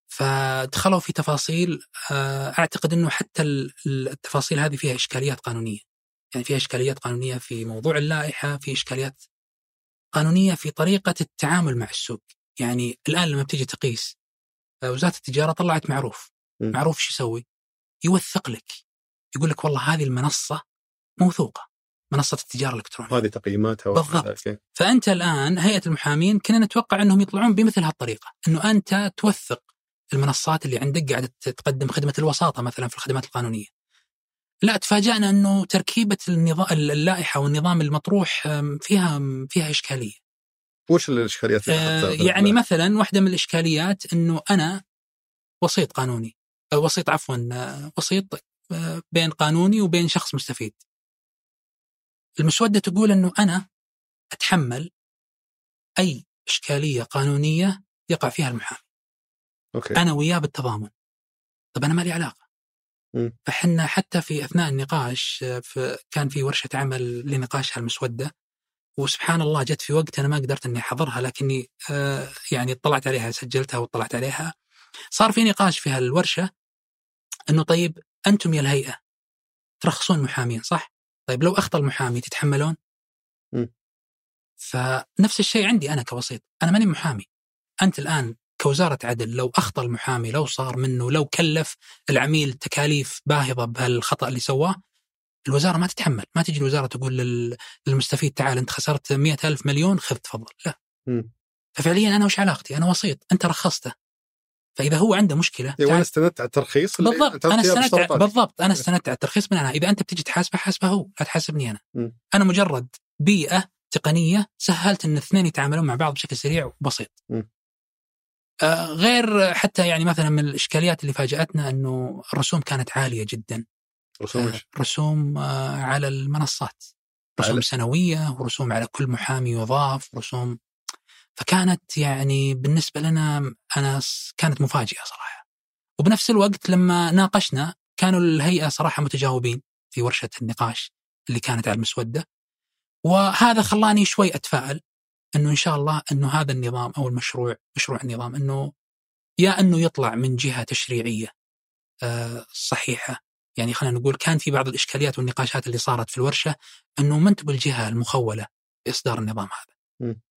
فدخلوا في تفاصيل آه، أعتقد إنه حتى ال- ال- التفاصيل هذه فيها إشكاليات قانونية. يعني فيها إشكاليات قانونية في موضوع اللائحة، في إشكاليات قانونية في طريقة التعامل مع السوق. يعني الآن لما بتيجي تقيس آه، وزارة التجارة طلعت معروف. م. معروف شو يسوي؟ يوثق لك. يقول لك والله هذه المنصة موثوقة. منصة التجارة الإلكترونية. هذه تقييماتها بالضبط. أوكي. فأنت الآن هيئة المحامين كنا نتوقع أنهم يطلعون بمثل هالطريقة إنه أنت توثق المنصات اللي عندك قاعدة تقدم خدمة الوساطة مثلا في الخدمات القانونية. لا تفاجأنا إنه تركيبة النظام اللائحة والنظام المطروح فيها فيها إشكالية. وش الإشكاليات اللي آه،؟ يعني مثلا واحدة من الإشكاليات إنه أنا وسيط قانوني وسيط عفوا وسيط آه، بين قانوني وبين شخص مستفيد. المسودة تقول إنه أنا أتحمل أي إشكالية قانونية يقع فيها المحامي. أوكي أنا وياه بالتضامن. طب أنا ما لي علاقة. مم. فحنا حتى في أثناء النقاش آه، في كان في ورشة عمل لنقاش هالمسوده وسبحان الله جت في وقت أنا ما قدرت إني أحضرها لكني آه، يعني اطلعت عليها سجلتها واطلعت عليها. صار في نقاش في هالورشة إنه طيب أنتم يا الهيئة ترخصون محامين صح؟ طيب لو اخطا المحامي تتحملون؟ مم. فنفس الشيء عندي أنا كوسيط أنا ماني محامي أنت الآن كوزارة عدل لو اخطا المحامي لو صار منه لو كلف العميل تكاليف باهظة بهالخطأ اللي سواه الوزارة ما تتحمل ما تجي الوزارة تقول لل- للمستفيد تعال أنت خسرت مئة ألف مليون خذ تفضل لا مم. ففعليا أنا وش علاقتي أنا وسيط أنت رخصته فإذا هو عنده مشكلة إيه، وأنا استندت على الترخيص بالضبط أنا استندت باشتراطات. بالضبط أنا استندت على الترخيص من أنا إذا أنت بتجي تحاسبه حاسبه هو لا تحاسبني أنا مم. أنا مجرد بيئة تقنية سهلت إن الاثنين يتعاملون مع بعض بشكل سريع وبسيط. آه غير حتى يعني مثلا من الإشكاليات اللي فاجأتنا إنه الرسوم كانت عالية جدا رسوم آه؟ رسوم آه على المنصات رسوم على- سنوية ورسوم على كل محامي يضاف رسوم فكانت يعني بالنسبة لنا أنا كانت مفاجئة صراحة. وبنفس الوقت لما ناقشنا كانوا الهيئة صراحة متجاوبين في ورشة النقاش اللي كانت على المسودة. وهذا خلاني شوي أتفائل إنه إن شاء الله إنه هذا النظام أو المشروع مشروع النظام إنه يا إنه يطلع من جهة تشريعية آه، صحيحة. يعني خلينا نقول كان في بعض الإشكاليات والنقاشات اللي صارت في الورشة إنه ما أنتم بالجهة المخولة باصدار النظام هذا.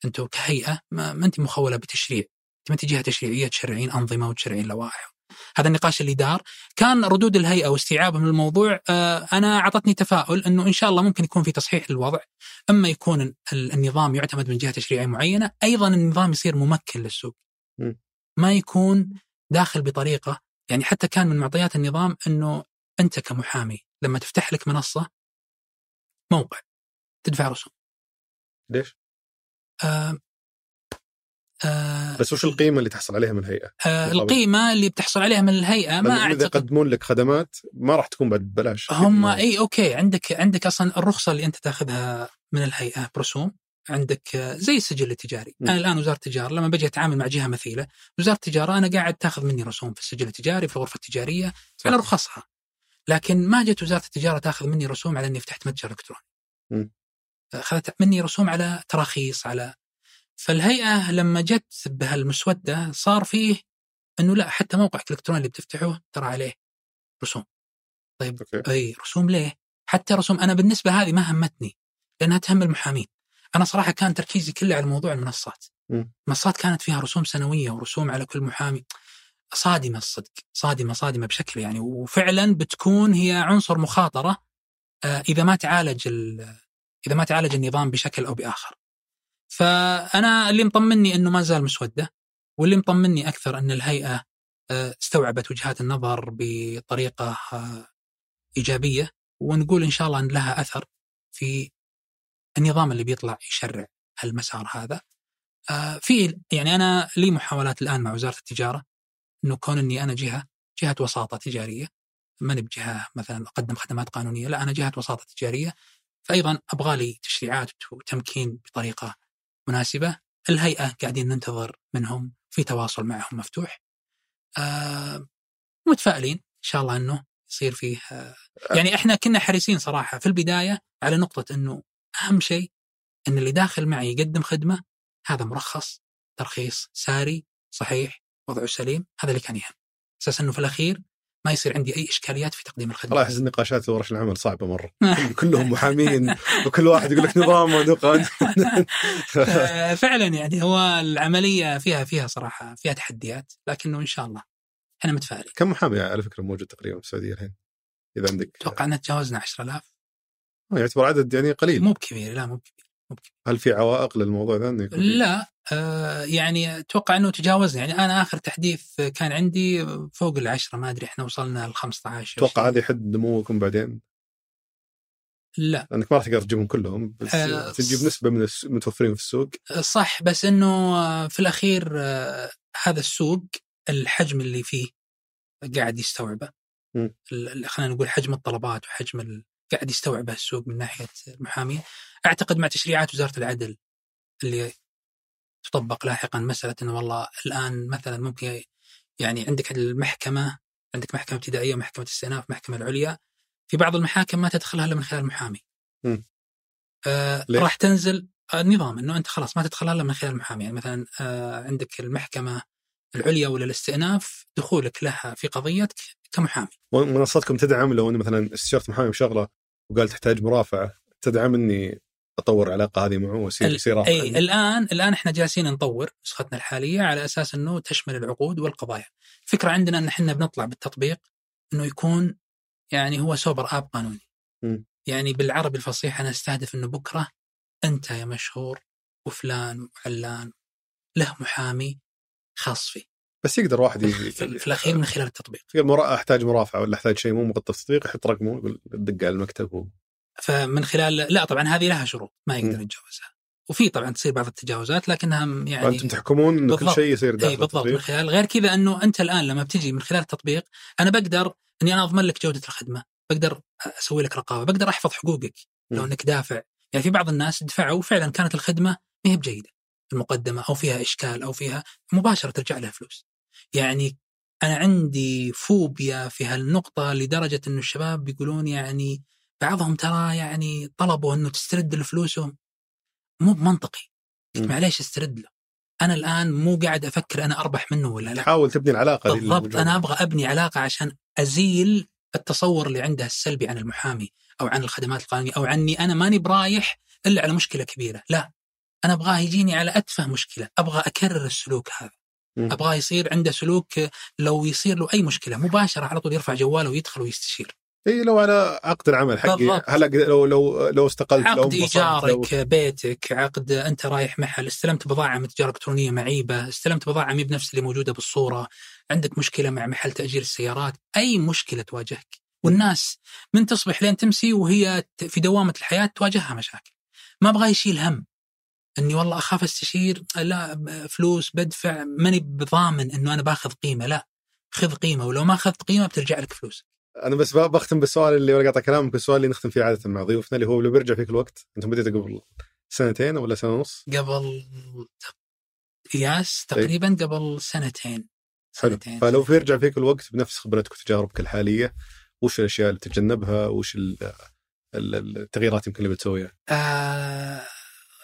أنتم كهيئة ما, ما انت مخولة بتشريع، انت ما انت جهة تشريعية تشرعين أنظمة وتشرعين لوائح. هذا النقاش اللي دار كان ردود الهيئة واستيعابهم للموضوع آه، أنا أعطتني تفاؤل أنه إن شاء الله ممكن يكون في تصحيح للوضع أما يكون ال- النظام يعتمد من جهة تشريعية معينة أيضا النظام يصير ممكن للسوق. ما يكون داخل بطريقة يعني حتى كان من معطيات النظام أنه أنت كمحامي لما تفتح لك منصة موقع تدفع رسوم ليش؟ آه آه بس وش القيمة اللي تحصل عليها من الهيئة؟ آه. القيمة اللي بتحصل عليها من الهيئة ما إذا أعتقد يقدمون لك خدمات ما راح تكون بعد ببلاش هم إي أوكي عندك عندك أصلا الرخصة اللي أنت تأخذها من الهيئة برسوم عندك آه، زي السجل التجاري، م. أنا الآن وزارة التجارة لما بجي أتعامل مع جهة مثيلة، وزارة التجارة أنا قاعد تأخذ مني رسوم في السجل التجاري في الغرفة التجارية صح. على رخصها. لكن ما جت وزارة التجارة تأخذ مني رسوم على إني فتحت متجر إلكتروني. أخذت مني رسوم على تراخيص على فالهيئة لما جت بهالمسودة صار فيه إنه لا حتى موقعك الالكتروني اللي بتفتحه ترى عليه رسوم. طيب أوكي أي رسوم ليه؟ حتى رسوم أنا بالنسبة هذه ما همتني لأنها تهم المحامين. أنا صراحة كان تركيزي كله على موضوع المنصات. مم. المنصات كانت فيها رسوم سنوية ورسوم على كل محامي. صادمة الصدق، صادمة صادمة بشكل يعني وفعلا بتكون هي عنصر مخاطرة آه، إذا ما تعالج ال- إذا ما تعالج النظام بشكل أو بآخر. فأنا اللي مطمني إنه ما زال مسوده واللي مطمني أكثر إن الهيئة آه، استوعبت وجهات النظر بطريقة آه، إيجابية ونقول إن شاء الله إن لها أثر في النظام اللي بيطلع يشرع هالمسار هذا. آه، في يعني أنا لي محاولات الآن مع وزارة التجارة إنه كون إني أنا جهة جهة وساطة تجارية ماني بجهة مثلا أقدم خدمات قانونية لا أنا جهة وساطة تجارية فايضا أبغى لي تشريعات وتمكين بطريقة مناسبة. الهيئة قاعدين ننتظر منهم في تواصل معهم مفتوح. آه متفائلين إن شاء الله إنه يصير فيه آه يعني إحنا كنا حريصين صراحة في البداية على نقطة إنه أهم شيء إن اللي داخل معي يقدم خدمة هذا مرخص ترخيص ساري صحيح وضعه سليم هذا اللي كان يهم. أساس إنه في الأخير ما يصير عندي أي إشكاليات في تقديم الخدمة. احس النقاشات ورش العمل صعبة مرة. كلهم محامين وكل واحد يقول لك نظام ونقاد. فعلا يعني هو العملية فيها فيها صراحة فيها تحديات لكنه إن شاء الله إحنا متفائلين كم محامي على فكرة موجود تقريبا في السعودية الحين؟ إذا عندك أتوقع ان تجاوزنا 10000 آه، يعتبر عدد يعني قليل. مو بكبير لا مو بكبير مو بكبير. هل في عوائق للموضوع ذا؟ لا آه يعني أتوقع إنه تجاوزنا. يعني أنا آخر تحديث كان عندي فوق العشرة ما أدري إحنا وصلنا ل 15 أتوقع هذا يحد نموكم بعدين؟ لا. لأنك ما راح تقدر تجيبهم كلهم بس آه، تجيب نسبة من المتوفرين في السوق. صح بس إنه في الأخير آه، هذا السوق الحجم اللي فيه قاعد يستوعبه. خلينا نقول حجم الطلبات وحجم ال... قاعد يستوعبه السوق من ناحية المحامين أعتقد مع تشريعات وزارة العدل اللي تطبق لاحقا مسألة إنه والله الآن مثلا ممكن يعني عندك المحكمة عندك محكمة ابتدائية ومحكمة استئناف محكمه العليا في بعض المحاكم ما تدخلها إلا من خلال محامي. مم. آه؟ راح تنزل النظام إنه أنت خلاص ما تدخلها إلا من خلال المحامي يعني مثلا آه عندك المحكمة العليا ولا الاستئناف دخولك لها في قضيتك كمحامي. منصتكم تدعم لو أني مثلا استشرت محامي بشغله وقال تحتاج مرافعة تدعم إني أطور العلاقه هذه معه واصير يصير أي. الآن الآن إحنا جالسين نطور نسختنا الحالية على أساس إنه تشمل العقود والقضايا. الفكرة عندنا إن إحنا بنطلع بالتطبيق إنه يكون يعني هو سوبر آب قانوني. م. يعني بالعربي الفصيح أنا أستهدف إنه بكرة أنت يا مشهور وفلان وعلان له محامي خاص فيه بس يقدر واحد ي- في, الأخير من خلال التطبيق. مرا- أحتاج مرافعة ولا أحتاج شيء مو مغطى في التطبيق يحط رقمه يقول دق على المكتب و... فمن خلال لا طبعا هذه لها شروط ما يقدر. يتجاوزها. وفي طبعا تصير بعض التجاوزات لكنها يعني وأنتم تحكمون انه كل. شيء يصير داخل بالضبط من التطبيق خلال غير كذا إنه أنت الآن لما بتجي من خلال التطبيق أنا بقدر إني أنا أضمن لك جودة الخدمة، بقدر أسوي لك رقابة، بقدر أحفظ حقوقك لو. إنك دافع، يعني في بعض الناس دفعوا وفعلا كانت الخدمة ما هي بجيدة المقدمة أو فيها إشكال أو فيها مباشرة ترجع لها فلوس. يعني أنا عندي فوبيا في هالنقطة لدرجة إنه الشباب بيقولون يعني بعضهم ترى يعني طلبوا إنه تسترد له فلوسهم مو بمنطقي. مم. معليش استطرد له. أنا الآن مو قاعد أفكر أنا أربح منه ولا لا. تحاول تبني العلاقة بالضبط. أنا أبغى أبني علاقة عشان أزيل التصور اللي عنده السلبي عن المحامي أو عن الخدمات القانونية أو عني أنا ماني برايح إلا على مشكلة كبيرة. لا. أنا أبغاه يجيني على اتفه مشكلة. أبغى أكرر السلوك هذا. أبغاه يصير عنده سلوك لو يصير له أي مشكلة مباشرة على طول يرفع جواله ويدخل ويستشير. إي لو على عقد العمل حقي. هلا لو لو لو استقلت لو عقد لو إيجارك بيتك عقد أنت رايح محل استلمت بضاعة من تجارة إلكترونية معيبة استلمت بضاعة مي بنفس اللي موجودة بالصورة عندك مشكلة مع محل تأجير السيارات أي مشكلة تواجهك. والناس من تصبح لين تمسي وهي في دوامة الحياة تواجهها مشاكل. ما أبغى يشيل هم. إني والله أخاف أستشير لا فلوس بدفع ماني بضامن إنه أنا باخذ قيمة لا خذ قيمة ولو ما أخذت قيمة بترجع لك فلوس. أنا بس بختم بالسؤال اللي ولا قاطع كلامك السؤال اللي نختم فيه عادة مع ضيوفنا اللي هو لو بيرجع فيك الوقت أنتم بديتوا قبل سنتين ولا سنة ونص؟ قبل قياس تقريبا قبل سنتين. حلو. سنتين. فلو بيرجع فيك الوقت بنفس خبرتك وتجاربك الحالية وش الأشياء اللي تتجنبها وش ال- ال- التغييرات يمكن اللي بتسويها؟ آه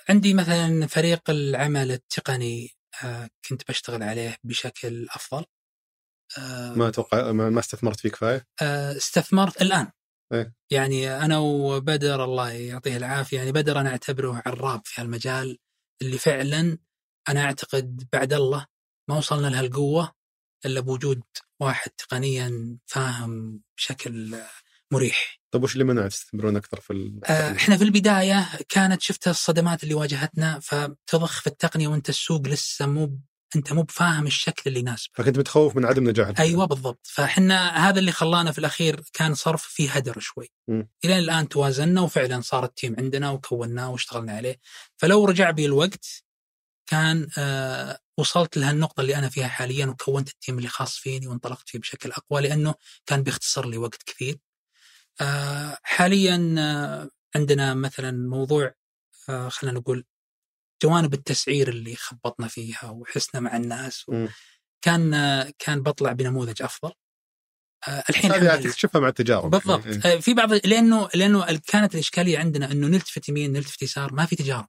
عندي مثلا فريق العمل التقني آه كنت بشتغل عليه بشكل أفضل. آه ما أتوقع ما استثمرت فيه كفاية؟ آه استثمرت الآن. إيه. يعني أنا وبدر الله يعطيه العافية يعني بدر أنا أعتبره عراب في هالمجال اللي فعلا أنا أعتقد بعد الله ما وصلنا لهالقوة إلا بوجود واحد تقنيا فاهم بشكل مريح. طيب وش اللي منع تستثمرون أكثر في ال- آه، إحنا في البداية كانت شفت الصدمات اللي واجهتنا فتضخ في التقنية وأنت السوق لسه مو أنت مو بفاهم الشكل اللي يناسبك. فكنت متخوف من عدم نجاح الفكرة. أيوه بالضبط. فإحنا هذا اللي خلانا في الأخير كان صرف فيه هدر شوي. إلى الآن توازنا وفعلا صار ال team عندنا وكوناه واشتغلنا عليه. فلو رجع بي الوقت كان آه وصلت لهالنقطة اللي أنا فيها حاليا وكونت ال team اللي خاص فيني وانطلقت فيه بشكل أقوى لأنه كان بيختصر لي وقت كثير. حاليا آه عندنا مثلا موضوع آه خلينا نقول جوانب التسعير اللي خبطنا فيها وحسنا مع الناس. كان آه كان بطلع بنموذج أفضل آه الحين هذه يعني. تكتشفها مع التجارب بالضبط يعني. آه، في بعض لأنه لأنه كانت الإشكالية عندنا إنه نلتفت يمين نلتفت يسار ما في تجارب.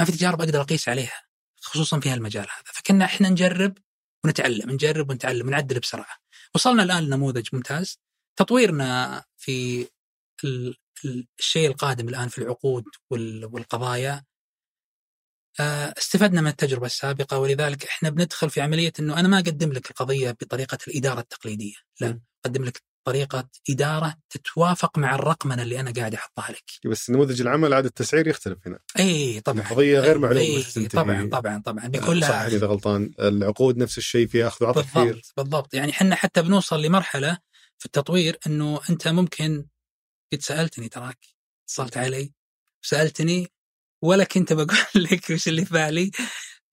ما في تجارب أقدر أقيس عليها خصوصا في هالمجال هذا فكنا إحنا نجرب ونتعلم نجرب ونتعلم ونعدل بسرعة وصلنا الآن لنموذج ممتاز تطويرنا في ال- ال- الشيء القادم الآن في العقود وال- والقضايا آه، استفدنا من التجربة السابقة ولذلك إحنا بندخل في عملية إنه أنا ما أقدم لك القضية بطريقة الإدارة التقليدية لا. أقدم لك طريقة إدارة تتوافق مع الرقمنة اللي أنا قاعد أحطها لك. بس نموذج العمل عاد التسعير يختلف هنا. اي طبعا. القضية غير معلومة اي. طبعا طبعا طبعا بيكون صح لها إذا غلطان العقود نفس الشيء فيها أخذ وعطاء كثير. بالضبط بالضبط. يعني إحنا حتى بنوصل لمرحلة في التطوير أنه أنت ممكن قد سألتني تراك اتصلت علي وسالتني ولا كنت بقول لك وش اللي في بالي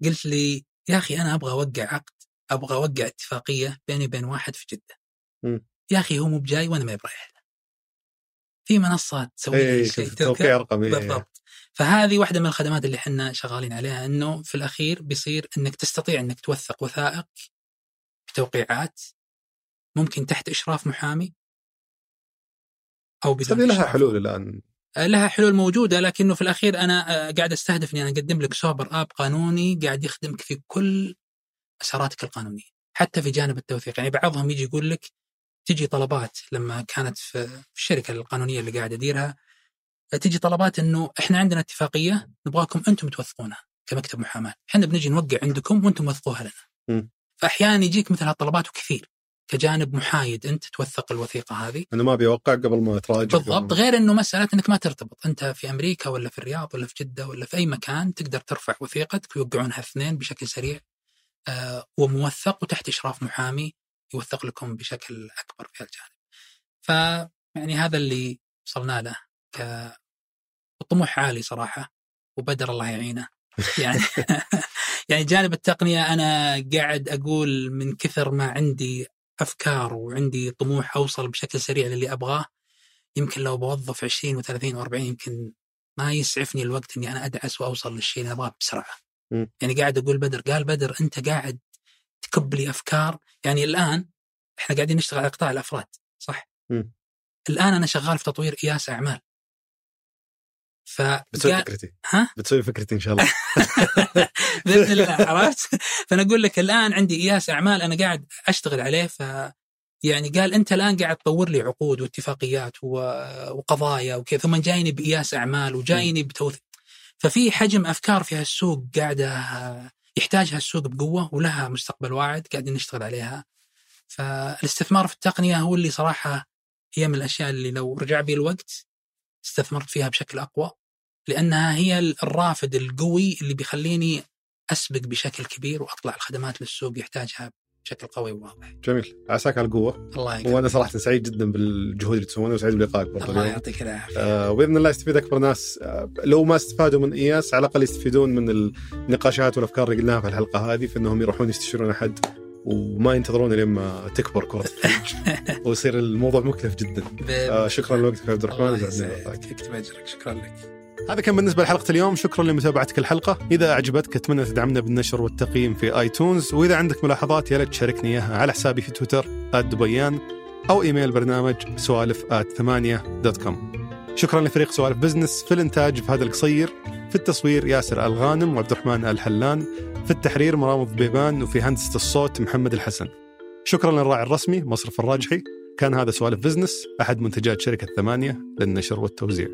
قلت لي يا أخي أنا أبغى أوقع عقد أبغى أوقع اتفاقية بيني وبين واحد في جدة. مم. يا أخي هو مو بجاي وأنا ما برايح له في منصات تسوي اي شيء توقيع رقمي بالضبط. فهذه واحدة من الخدمات اللي إحنا شغالين عليها إنه في الأخير بيصير إنك تستطيع إنك توثق وثائق بتوقيعات ممكن تحت إشراف محامي أو بدون لها. حلول الآن آه، لها حلول موجودة لكنه في الأخير أنا آه، قاعد استهدف اني أنا أقدم لك سوبر آب قانوني قاعد يخدمك في كل مساراتك القانونية حتى في جانب التوثيق يعني بعضهم يجي يقول لك تجي طلبات لما كانت في في الشركة القانونية اللي قاعد أديرها تجي طلبات إنه إحنا عندنا اتفاقية نبغاكم أنتم توثقونها كمكتب محاماة، إحنا بنجي نوقع عندكم وأنتم وثقوها لنا. م. فأحيانا يجيك مثل هالطلبات وكثير كجانب محايد انت توثق الوثيقة هذه. انه ما بيوقع قبل ما تراجع بالضبط غير إنه مسألة إنك ما ترتبط، أنت في أمريكا ولا في الرياض ولا في جدة ولا في أي مكان تقدر ترفع وثيقتك ويوقعونها اثنين بشكل سريع آه وموثق وتحت إشراف محامي يوثق لكم بشكل أكبر في هالجانب. ف يعني هذا اللي وصلنا له ك الطموح عالي صراحة وبدر الله يعينه يعني يعني جانب التقنية أنا قاعد أقول من كثر ما عندي أفكار وعندي طموح أوصل بشكل سريع للي أبغاه يمكن لو بوظف 20 و30 و40 يمكن ما يسعفني الوقت إني أنا أدعس وأوصل للشيء اللي أبغاه بسرعة. م. يعني قاعد أقول بدر قال بدر أنت قاعد تكب لي أفكار يعني الآن إحنا قاعدين نشتغل على قطاع الأفراد صح؟ م. الآن أنا شغال في تطوير قياس أعمال. ف بتسوي فكرتي ها؟ بتسوي فكرتي إن شاء الله بإذن الله عرفت؟ فأنا أقول لك الآن عندي قياس أعمال أنا قاعد أشتغل عليه ف يعني قال أنت الآن قاعد تطور لي عقود واتفاقيات و- وقضايا وكذا ثم جايني بقياس أعمال وجايني بتوثيق ففي حجم أفكار في هالسوق قاعدة يحتاجها السوق بقوة ولها مستقبل واعد قاعدين نشتغل عليها فالاستثمار في التقنية هو اللي صراحة هي من الأشياء اللي لو رجع بي الوقت استثمرت فيها بشكل أقوى لأنها هي الرافد القوي اللي بيخليني أسبق بشكل كبير وأطلع الخدمات للسوق يحتاجها بشكل قوي وواضح. جميل عساك على القوة الله يقوي. وأنا صراحة سعيد جدا بالجهود اللي تسوونها وسعيد بلقائك برضه الله. يعطيك العافية. آه، وبإذن الله يستفيد أكبر ناس آه، لو ما استفادوا من إياس على الأقل يستفيدون من النقاشات والأفكار اللي قلناها في الحلقة هذه في إنهم يروحون يستشيرون أحد وما ينتظرون لما تكبر كره ويصير الموضوع مكلف جدا. آه، شكرا لوقتك عبد الرحمن. يكتب أجرك شكرا لك. هذا كان بالنسبة لحلقة اليوم. شكرا لمتابعتك الحلقة. إذا أعجبتك أتمنى تدعمنا بالنشر والتقييم في iTunes وإذا عندك ملاحظات يا ليت تشاركني إياها على حسابي في تويتر @دبيان أو إيميل برنامج سوالف ثمانية dot com شكرا لفريق سوالف business في الإنتاج في هذا القصير. في التصوير ياسر الغانم وعبد الرحمن الحلان في التحرير مرام بيبان وفي هندسة الصوت محمد الحسن. شكرا للراعي الرسمي مصرف الراجحي. كان هذا سوالف بزنس أحد منتجات شركة ثمانية للنشر والتوزيع.